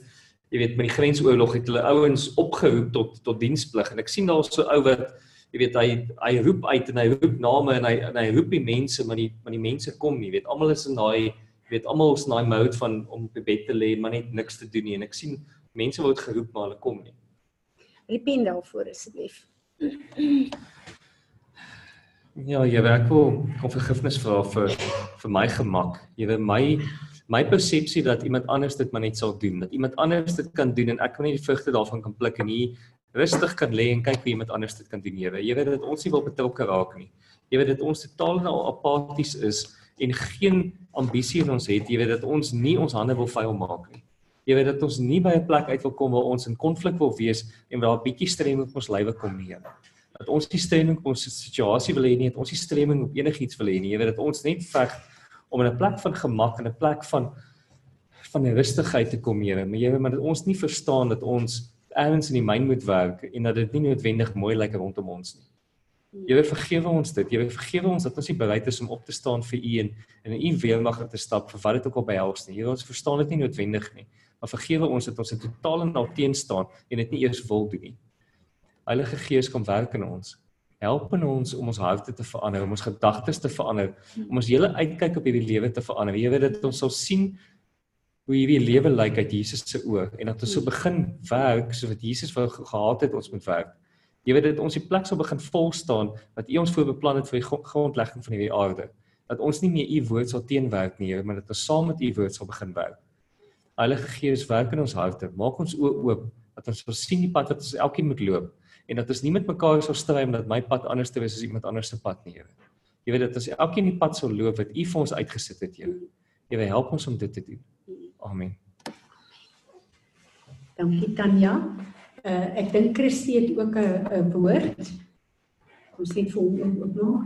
jy weet met die grensoorlog het hulle ouens opgeroep tot tot diensplig en ek sien daar so ou wat jy weet hy hy roep uit en hy roep name en hy en hy roep die mense maar die maar die mense kom nie weet almal is in daai jy weet almal is in daai mode van om op die bed te lê maar net niks te doen nie en ek sien mense word geroep maar hulle kom nie Repent daarvoor asseblief. Ja, jy werk wel kom vergifnis vra vir vir my gemak. Jy weet my my persepsie dat iemand anders dit maar net sal doen, dat iemand anders dit kan doen en ek kan nie die vrugte daarvan kan pluk en nie rustig kan lê en kyk hoe iemand anders dit kan doen. Jy weet dat ons nie wil betrokke raak nie. Jy weet dat ons totaal nou apaties is en geen ambisie in ons het. Jy weet dat ons nie ons hande wil vuil maak nie. Jy weet dat ons nie by 'n plek uit wil kom waar ons in konflik wil wees en waar 'n bietjie strem op ons lywe kom nie dat ons nie streming op ons situasie wil hê nie, dat ons nie streming op enigiets wil hê nie. Jy weet dat ons net veg om in 'n plek van gemak en 'n plek van van rustigheid te kom hier. Maar weet maar dat ons nie verstaan dat ons ergens in die myn moet werk en dat dit nie noodwendig mooi lyk rondom ons nie. Jy weet vergewe ons dit. Jy weet vergewe ons dat ons nie bereid is om op te staan vir U en in U weermag te stap vir wat dit ook al behels nie. Weet ons verstaan dit nie noodwendig nie. Maar vergewe ons dat ons in totaal en al teen staan en dit nie eers wil doen nie. Heilige Gees kom werk in ons. Help in ons om ons harte te verander, om ons gedagtes te verander, om ons hele uitkyk op hierdie lewe te verander. Jy weet dat ons sal sien hoe hierdie lewe lyk uit Jesus se oë en dat ons so begin werk so wat Jesus wou gehad het ons moet werk. Jy weet dat ons die plek sal begin vol staan wat U ons voorbeplan het vir die grondlegging van hierdie aarde. Dat ons nie meer U woord sal teenwerk nie, maar dat ons saam met U woord sal begin werk. Heilige Gees, werk in ons harte. Maak ons oë oop dat ons sal sien die pad wat ons elkeen moet loop en dat ons nie met mekaar sou stry omdat my pad anders te wees as iemand anders se pad nie, Here. Jy weet dat ons elkeen die pad sou loop wat U vir ons uitgesit het, Here. Jy wil help ons om dit te doen. Amen. Dankie Tanya. Uh ek dink Christie het ook 'n 'n woord. Kom sê vir hom ook nog.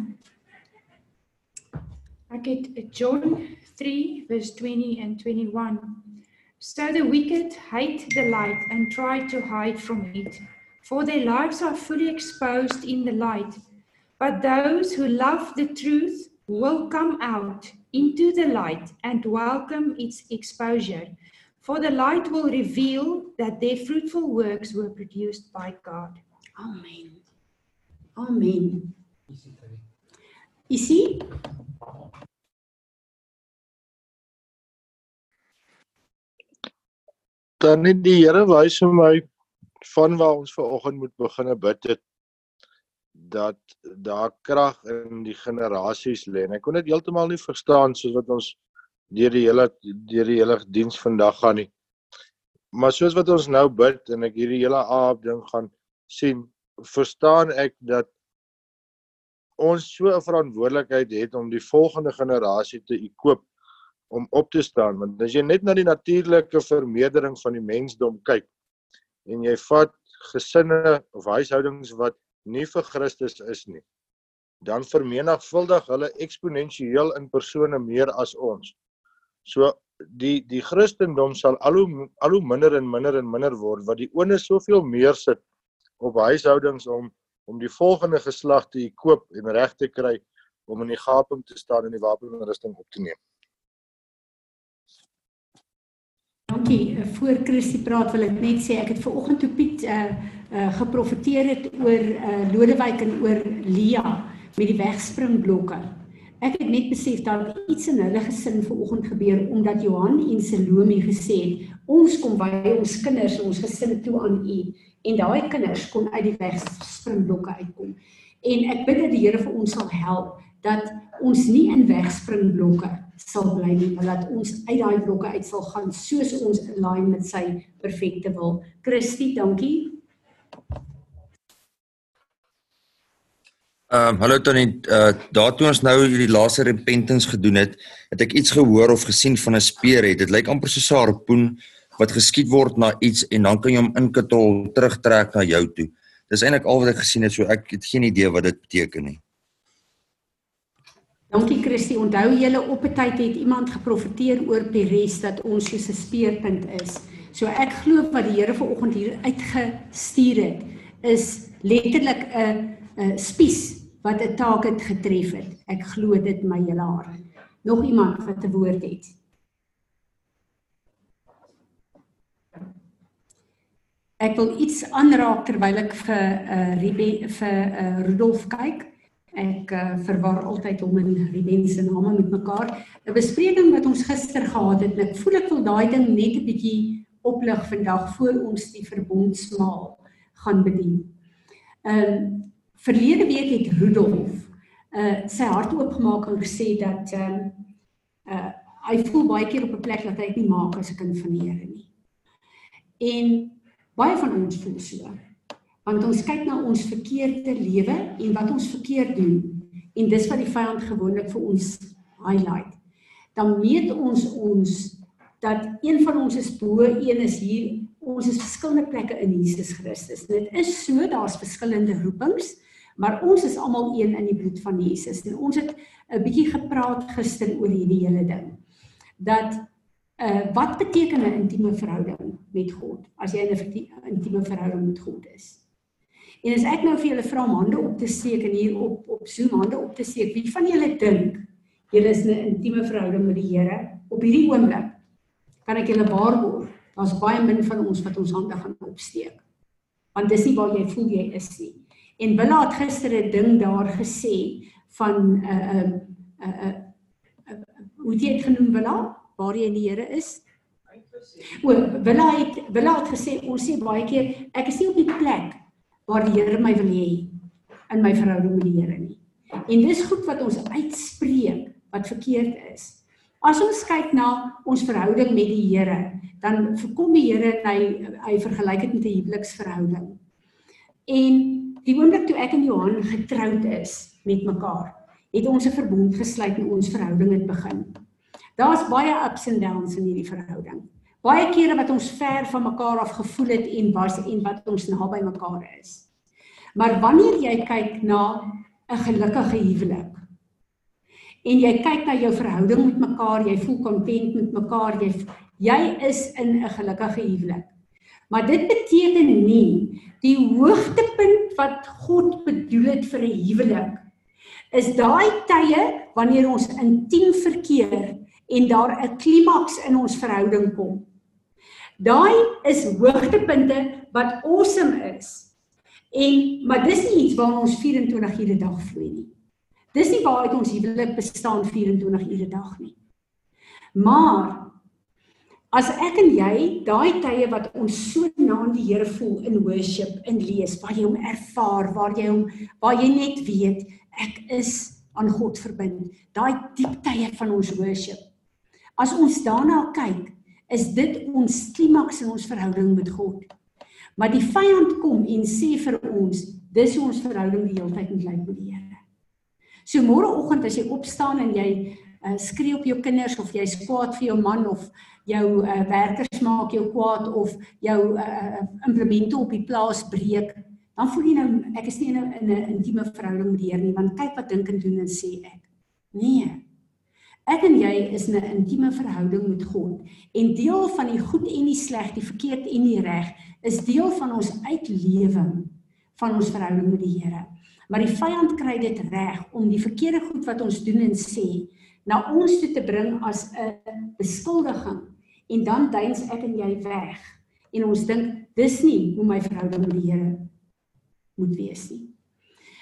Ek het John 3 verse 20 and 21. So the wicked hate the light and try to hide from it. For their lives are fully exposed in the light. But those who love the truth will come out into the light and welcome its exposure. For the light will reveal that their fruitful works were produced by God. Amen. Amen. You see? Dan die Here wys vir my van waar ons ver oggend moet begine bid het dat daar krag in die generasies lê. Ek kon dit heeltemal nie verstaan soos wat ons deur die hele deur die hele diens vandag gaan nie. Maar soos wat ons nou bid en ek hierdie hele aap ding gaan sien, verstaan ek dat ons so 'n verantwoordelikheid het om die volgende generasie te ekoop om op te staan want as jy net na die natuurlike vermeerdering van die mensdom kyk en jy vat gesinne of huishoudings wat nie vir Christus is nie, dan vermenigvuldig hulle eksponensieel in persone meer as ons. So die die Christendom sal al hoe al hoe minder en minder en minder word wat die oone soveel meer sit op huishoudings om om die volgende geslag te koop en reg te kry om in die gaping te staan en die wapenrusting op te neem. Dankie. Eh, voor Christie praat wil ek net sê ek het ver oggend toe Piet uh uh geprofeteer het oor uh Lodewyk en oor Lia met die wegspringblokke. Ek het net besef dat iets in hulle gesin ver oggend gebeur omdat Johan en Salome gesê het ons kom by ons kinders en ons gesin toe aan U en daai kinders kon uit die wegspringblokke uitkom. En ek bid dat die Here vir ons sal help dat ons nie in wegspringblokke sal bly nie, maar dat ons uit daai blokke uit sal gaan soos ons in lyn met sy perfekte wil. Christie, dankie. Ehm um, hallo Tannie, uh daartoe ons nou hierdie laaste repentance gedoen het, het ek iets gehoor of gesien van 'n speer het. Dit lyk amper soos 'n harpoen wat geskiet word na iets en dan kan jy hom inkatol terugtrek na jou toe. Dis eintlik al wat ek gesien het, so ek het geen idee wat dit beteken nie. Dankie Christie. Onthou julle op 'n tyd het iemand geprofeteer oor Peres dat ons soos 'n speerpunt is. So ek glo wat die Here vanoggend hier uitgestuur het is letterlik 'n 'n spies wat 'n taak het getref het. Ek glo dit my hele hart. Nog iemand wat 'n woord het. Ek wil iets aanraak terwyl ek vir 'n uh, Ruben vir 'n uh, Rudolf kyk. Ek uh, verwar altyd hom en Ruben se name met mekaar. 'n Bespreking wat ons gister gehad het, ek voel ek wil daai ding net 'n bietjie oplig vandag voor ons die verbondsmaal gaan bedien. Ehm um, verlede week het Rudolf uh sy hart oopgemaak en gesê dat ehm um, uh hy voel baie keer op 'n plek dat hy dit nie maak as 'n kind van die Here nie. En baie van ons voel so. Want ons kyk na ons verkeerde lewe en wat ons verkeerd doen en dis wat die vyand gewoonlik vir ons highlight. Dan meet ons ons dat een van ons is bo, een is hier. Ons is verskillende plekke in Jesus Christus. Dit is so, daar's verskillende roepings, maar ons is almal een in die bloed van Jesus. En ons het 'n bietjie gepraat gister oor hierdie hele ding. Dat uh wat beteken 'n intieme verhouding met God as jy in 'n intieme verhouding met God is? En as ek nou vir julle vra om hande op te steek en hier op op Zoom hande op te steek, wie van julle dink julle is in 'n intieme verhouding met die Here op hierdie oomblik? Kan ek julle waarborg, daar's baie min van ons wat ons hande gaan opsteek. Want dis nie waar jy voel jy is nie. En Willa het gister 'n ding daar gesê van 'n uh, 'n uh, 'n uh, uh, uh, hoe dit genoem Willa, waar jy in die Here is. O, Willa het Willa het gesê ons sê baie keer ek is nie op die plek waar die Here my wil hê in my verhouding met die Here nie. En dis goed wat ons uitspreek wat verkeerd is. As ons kyk na ons verhouding met die Here, dan verkom die Here en hy hy vergelyk dit met 'n huweliksverhouding. En die oomblik toe ek en Johan getroud is met mekaar, het ons 'n verbond gesluit en ons verhouding het begin. Daar's baie ups and downs in hierdie verhouding. Baie kere wat ons ver van mekaar af gevoel het en was en wat ons naby mekaar is. Maar wanneer jy kyk na 'n gelukkige huwelik en jy kyk na jou verhouding met mekaar, jy voel kontent met mekaar, jy jy is in 'n gelukkige huwelik. Maar dit beteken nie die hoogtepunt wat God bedoel het vir 'n huwelik is daai tye wanneer ons intiem verkeer en daar 'n klimaks in ons verhouding kom. Daai is hoogtepunte wat awesome is. En maar dis nie iets waar ons 24 ure 'n dag vloei nie. Dis nie waar uit ons huwelik bestaan 24 ure 'n dag nie. Maar as ek en jy daai tye wat ons so na aan die Here voel in worship, in lees, waar jy hom ervaar, waar jy hom waar jy net weet ek is aan God verbind. Daai diep tye van ons worship. As ons daarna kyk, is dit ons klimaks in ons verhouding met God. Maar die vyand kom en sê vir ons, dis hoe ons verhouding die hele tyd moet lyk met die Here. So môreoggend as jy opstaan en jy uh, skree op jou kinders of jy kwaad vir jou man of jou uh, werkers maak jou kwaad of jou uh, implemente op die plaas breek, dan voel jy nou ek is nie in 'n intieme verhouding met die Here nie, want kyk wat dink en doen en sê ek. Nee, Ek en jy is in 'n intieme verhouding met God en deel van die goed en die sleg, die verkeerd en die reg is deel van ons uitlewing van ons verhouding met die Here. Maar die vyand kry dit reg om die verkeerde goed wat ons doen en sê na ons toe te bring as 'n beskuldiging en dan duins ek en jy weg en ons dink dis nie hoe my verhouding met die Here moet wees nie.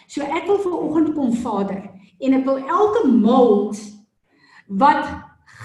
So ek wil vanoggend kom Vader en ek wil elke mold wat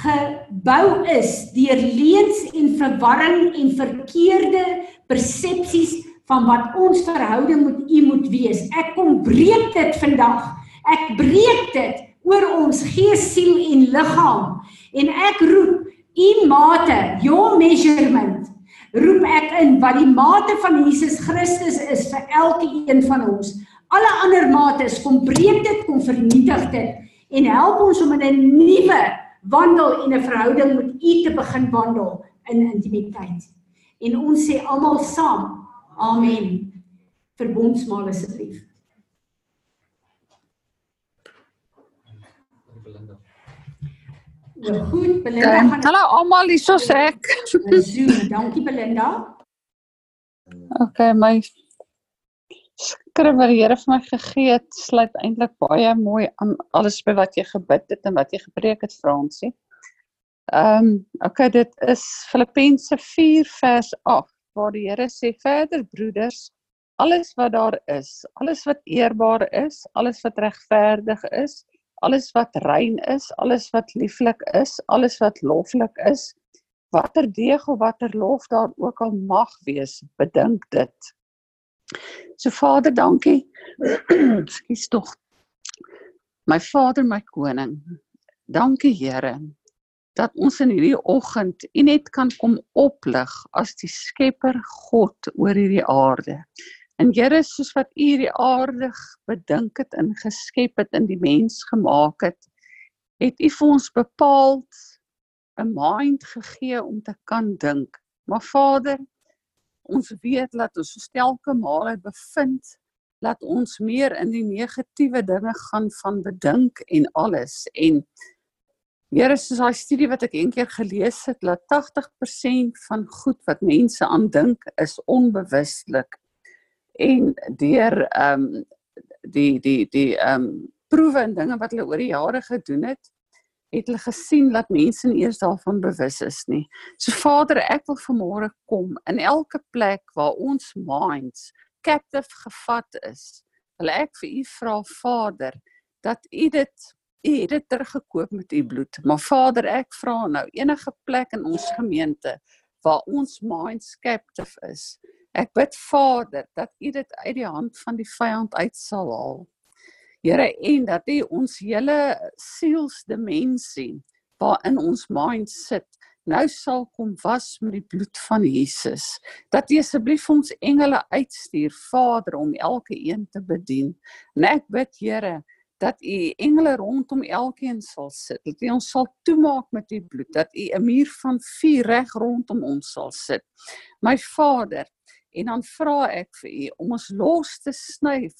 gebou is deur leuns en verwarring en verkeerde persepsies van wat ons verhouding met U moet wees. Ek kom breek dit vandag. Ek breek dit oor ons gees, siel en liggaam. En ek roep U mate, your measurement. Roep ek in wat die mate van Jesus Christus is vir elke een van ons alle ander mates, kom breek dit, kom vernietig dit en help ons om in 'n nuwe wandel en 'n verhouding met U te begin wandel in intimiteit. En ons sê almal saam, amen. Verbondsmaal asseblief. Nou goed, Belinda Okay. gaan Hallo almal, hierso sê ek. Zoom. Dankie Belinda. Okay, my skrif wat die Here vir my gegee het, sluit eintlik baie mooi aan alles by wat jy gebid het en wat jy gepreek het, Fransie. Ehm, um, okay, dit is Filippense 4 vers 8 waar die Here sê verder broeders, alles wat daar is, alles wat eerbaar is, alles wat regverdig is, alles wat rein is, alles wat lieflik is, alles wat loflik is, watter deeg of watter lof daar ook al mag wees, bedink dit. So Vader, dankie. Ekskuus tog. My Vader, my koning. Dankie Here dat ons in hierdie oggend U net kan kom oplig as die Skepper God oor hierdie aarde. En Here, soos wat U hierdie aarde bedink het en geskep het en die mens gemaak het, het U vir ons bepaald 'n mind gegee om te kan dink. Maar Vader, ons weet dat ons soos elke male bevind dat ons meer in die negatiewe dinge gaan van bedink en alles. En Here soos daai studie wat ek eendag gelees het dat 80% van goed wat mense aandink is onbewuslik. En deur ehm um, die die die ehm um, proewe en dinge wat hulle oor die jare gedoen het het hulle gesien dat mense nie eers daarvan bewus is nie. So Vader, ek wil vanmôre kom in elke plek waar ons minds captive gevat is. Wil ek vir u vra Vader dat u dit u het dit teruggekoop met u bloed. Maar Vader, ek vra nou enige plek in ons gemeente waar ons minds captive is. Ek bid Vader dat u dit uit die hand van die vyand uit sal haal. Here en dat U ons hele sielsdimensie waarin ons mind sit nou sal kom was met die bloed van Jesus. Dat U asseblief ons engele uitstuur, Vader, om elke een te bedien. En ek bid, Here, dat U engele rondom elkeen sal sit. Dat U ons sal toemaak met U bloed, dat U 'n muur van vuur reg rondom ons sal sit. My Vader, en dan vra ek vir U om ons los te snyf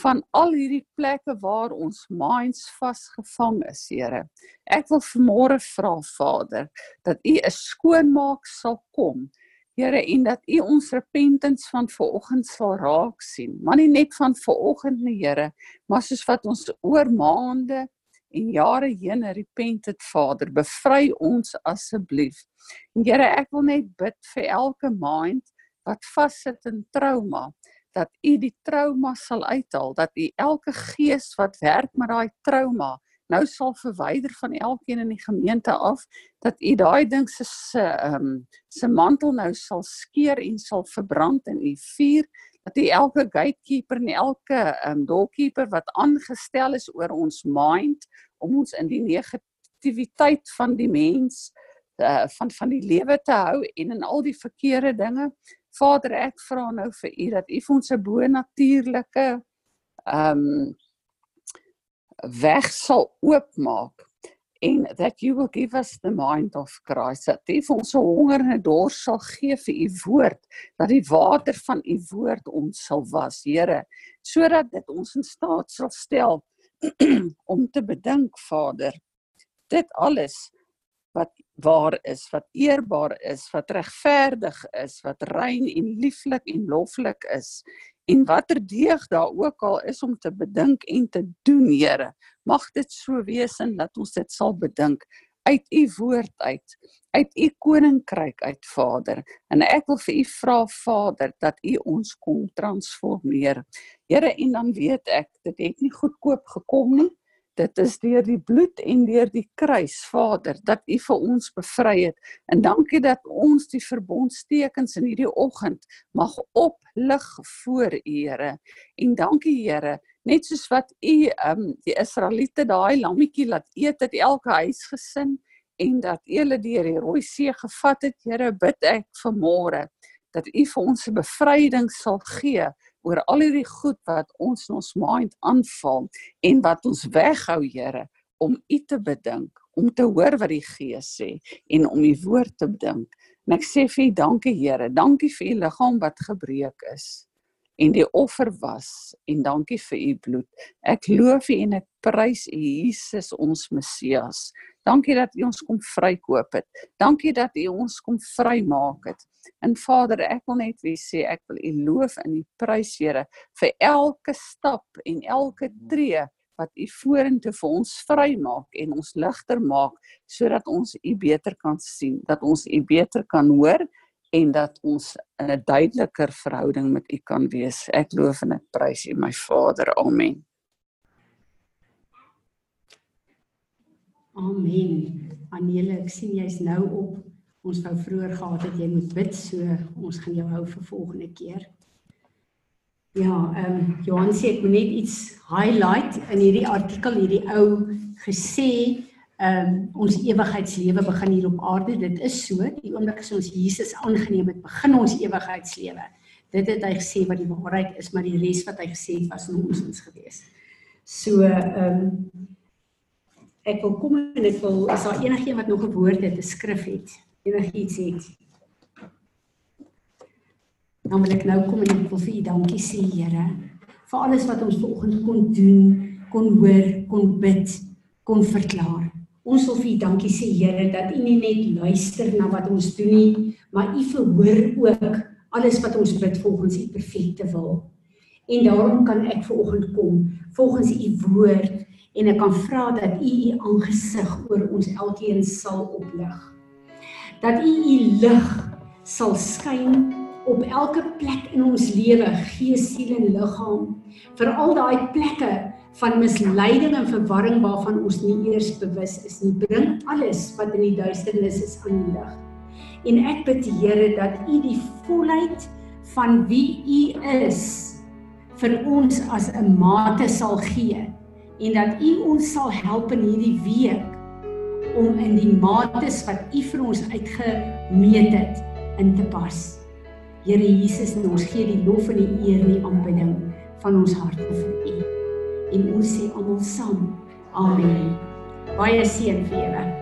van al hierdie plekke waar ons minds vasgevang is, Here. Ek wil vanmôre vra, Vader, dat U 'n skoonmaak sal kom. Here, en dat U ons repentance van vanoggend sal raak sien. Maar nie net van vanoggend nie, Here, maar soos wat ons oor maande en jare heen repent het, Vader, bevry ons asseblief. Here, ek wil net bid vir elke mind wat vassit in trauma dat u die trauma sal uithaal, dat u elke gees wat werk met daai trauma nou sal verwyder van elkeen in die gemeente af, dat u daai ding se se ehm um, se mantel nou sal skeer en sal verbrand in u vuur, dat u elke gatekeeper en elke ehm um, doorkeeper wat aangestel is oor ons mind om ons in die negativiteit van die mens uh, van van die lewe te hou en in al die verkeerde dinge Vader, ek vra nou vir U dat U vir ons 'n bo-natuurlike ehm um, weg sal oopmaak en that you will give us the mind of Christ. Dat U vir ons 'n honger en 'n dors sal gee vir U woord, dat die water van U woord ons sal was, Here, sodat dit ons in staat sal stel om te bedink, Vader, dit alles wat waar is, wat eerbaar is, wat regverdig is, wat rein en lieflik en loflik is. En watter deeg daar ook al is om te bedink en te doen, Here, mag dit so wees en dat ons dit sal bedink uit u woord uit, uit u koninkryk uit, Vader. En ek wil vir u vra, Vader, dat u ons kom transformeer. Here, en dan weet ek, dit het nie goedkoop gekom nie. Dit is deur die bloed en deur die kruis, Vader, dat U vir ons bevry het. En dankie dat ons die verbondstekens in hierdie oggend mag oplig voor U, Here. En dankie, Here, net soos wat U um die Israeliete daai lammetjie laat eet het elke huisgesin en dat hulle deur die Rooi See gevat het, Here, bid ek vanmôre dat U vir ons 'n bevryding sal gee oor al hierdie goed wat ons in ons mind aanval en wat ons weghou, Here, om U te bedink, om te hoor wat die Gees sê en om U woord te bedink. En ek sê vir U dankie, Here, dankie vir U liggaam wat gebreek is en die offer was en dankie vir u bloed. Ek loof u en ek prys u Jesus ons Messias. Dankie dat u ons kom vrykoop het. Dankie dat u ons kom vrymaak het. En Vader, ek wil net weer sê ek wil u loof en u prys Here vir elke stap en elke tree wat u vorentoe vir ons vrymaak en ons ligter maak sodat ons u beter kan sien, dat ons u beter kan hoor en dat ons in 'n duideliker verhouding met U kan wees. Ek loof en ek prys U, my Vader. Amen. Amen. Anele, ek sien jy's nou op. Ons wou vroeër gehad het jy moet bid, so ons gaan jou hou vir volgende keer. Ja, ehm um, Johan sê ek moet net iets highlight in hierdie artikel hierdie ou gesê ehm um, ons ewigheidslewe begin hier op aarde. Dit is so, die oomblik as ons Jesus aangeneem het, begin ons ewigheidslewe. Dit het hy gesê wat die waarheid is, maar die res wat hy gesê het was nonsens geweest. So ehm um, ek wil kom en ek wil is daar enigiemand wat nog 'n woord het, 'n skrif het, enigiets het. Dan wil ek nou kom en ek wil vir u dankie sê, Here, vir alles wat ons vanoggend kon doen, kon hoor, kon bid, kon verklaar. Ons wil vir U dankie sê Here dat U nie net luister na wat ons doen nie, maar U verhoor ook alles wat ons bid volgens U perfekte wil. En daarom kan ek vanoggend kom volgens U woord en ek kan vra dat U U aangesig oor ons elkeen sal oplig. Dat U U lig sal skyn op elke plek in ons lewe, gees, siel en liggaam. Vir al daai plekke van misleiding en verwarring waarvan ons nie eers bewus is nie. Bring alles wat in die duisternis is aan die lig. En ek bid die Here dat U die volheid van wie U is vir ons as 'n mate sal gee en dat U ons sal help in hierdie week om in die mates wat U vir ons uitgemeet het in te pas. Here Jesus, ons gee die lof en die eer en die aanbidding van ons harte vir U en ons sê almal saam. Amen. Baie seën vir julle.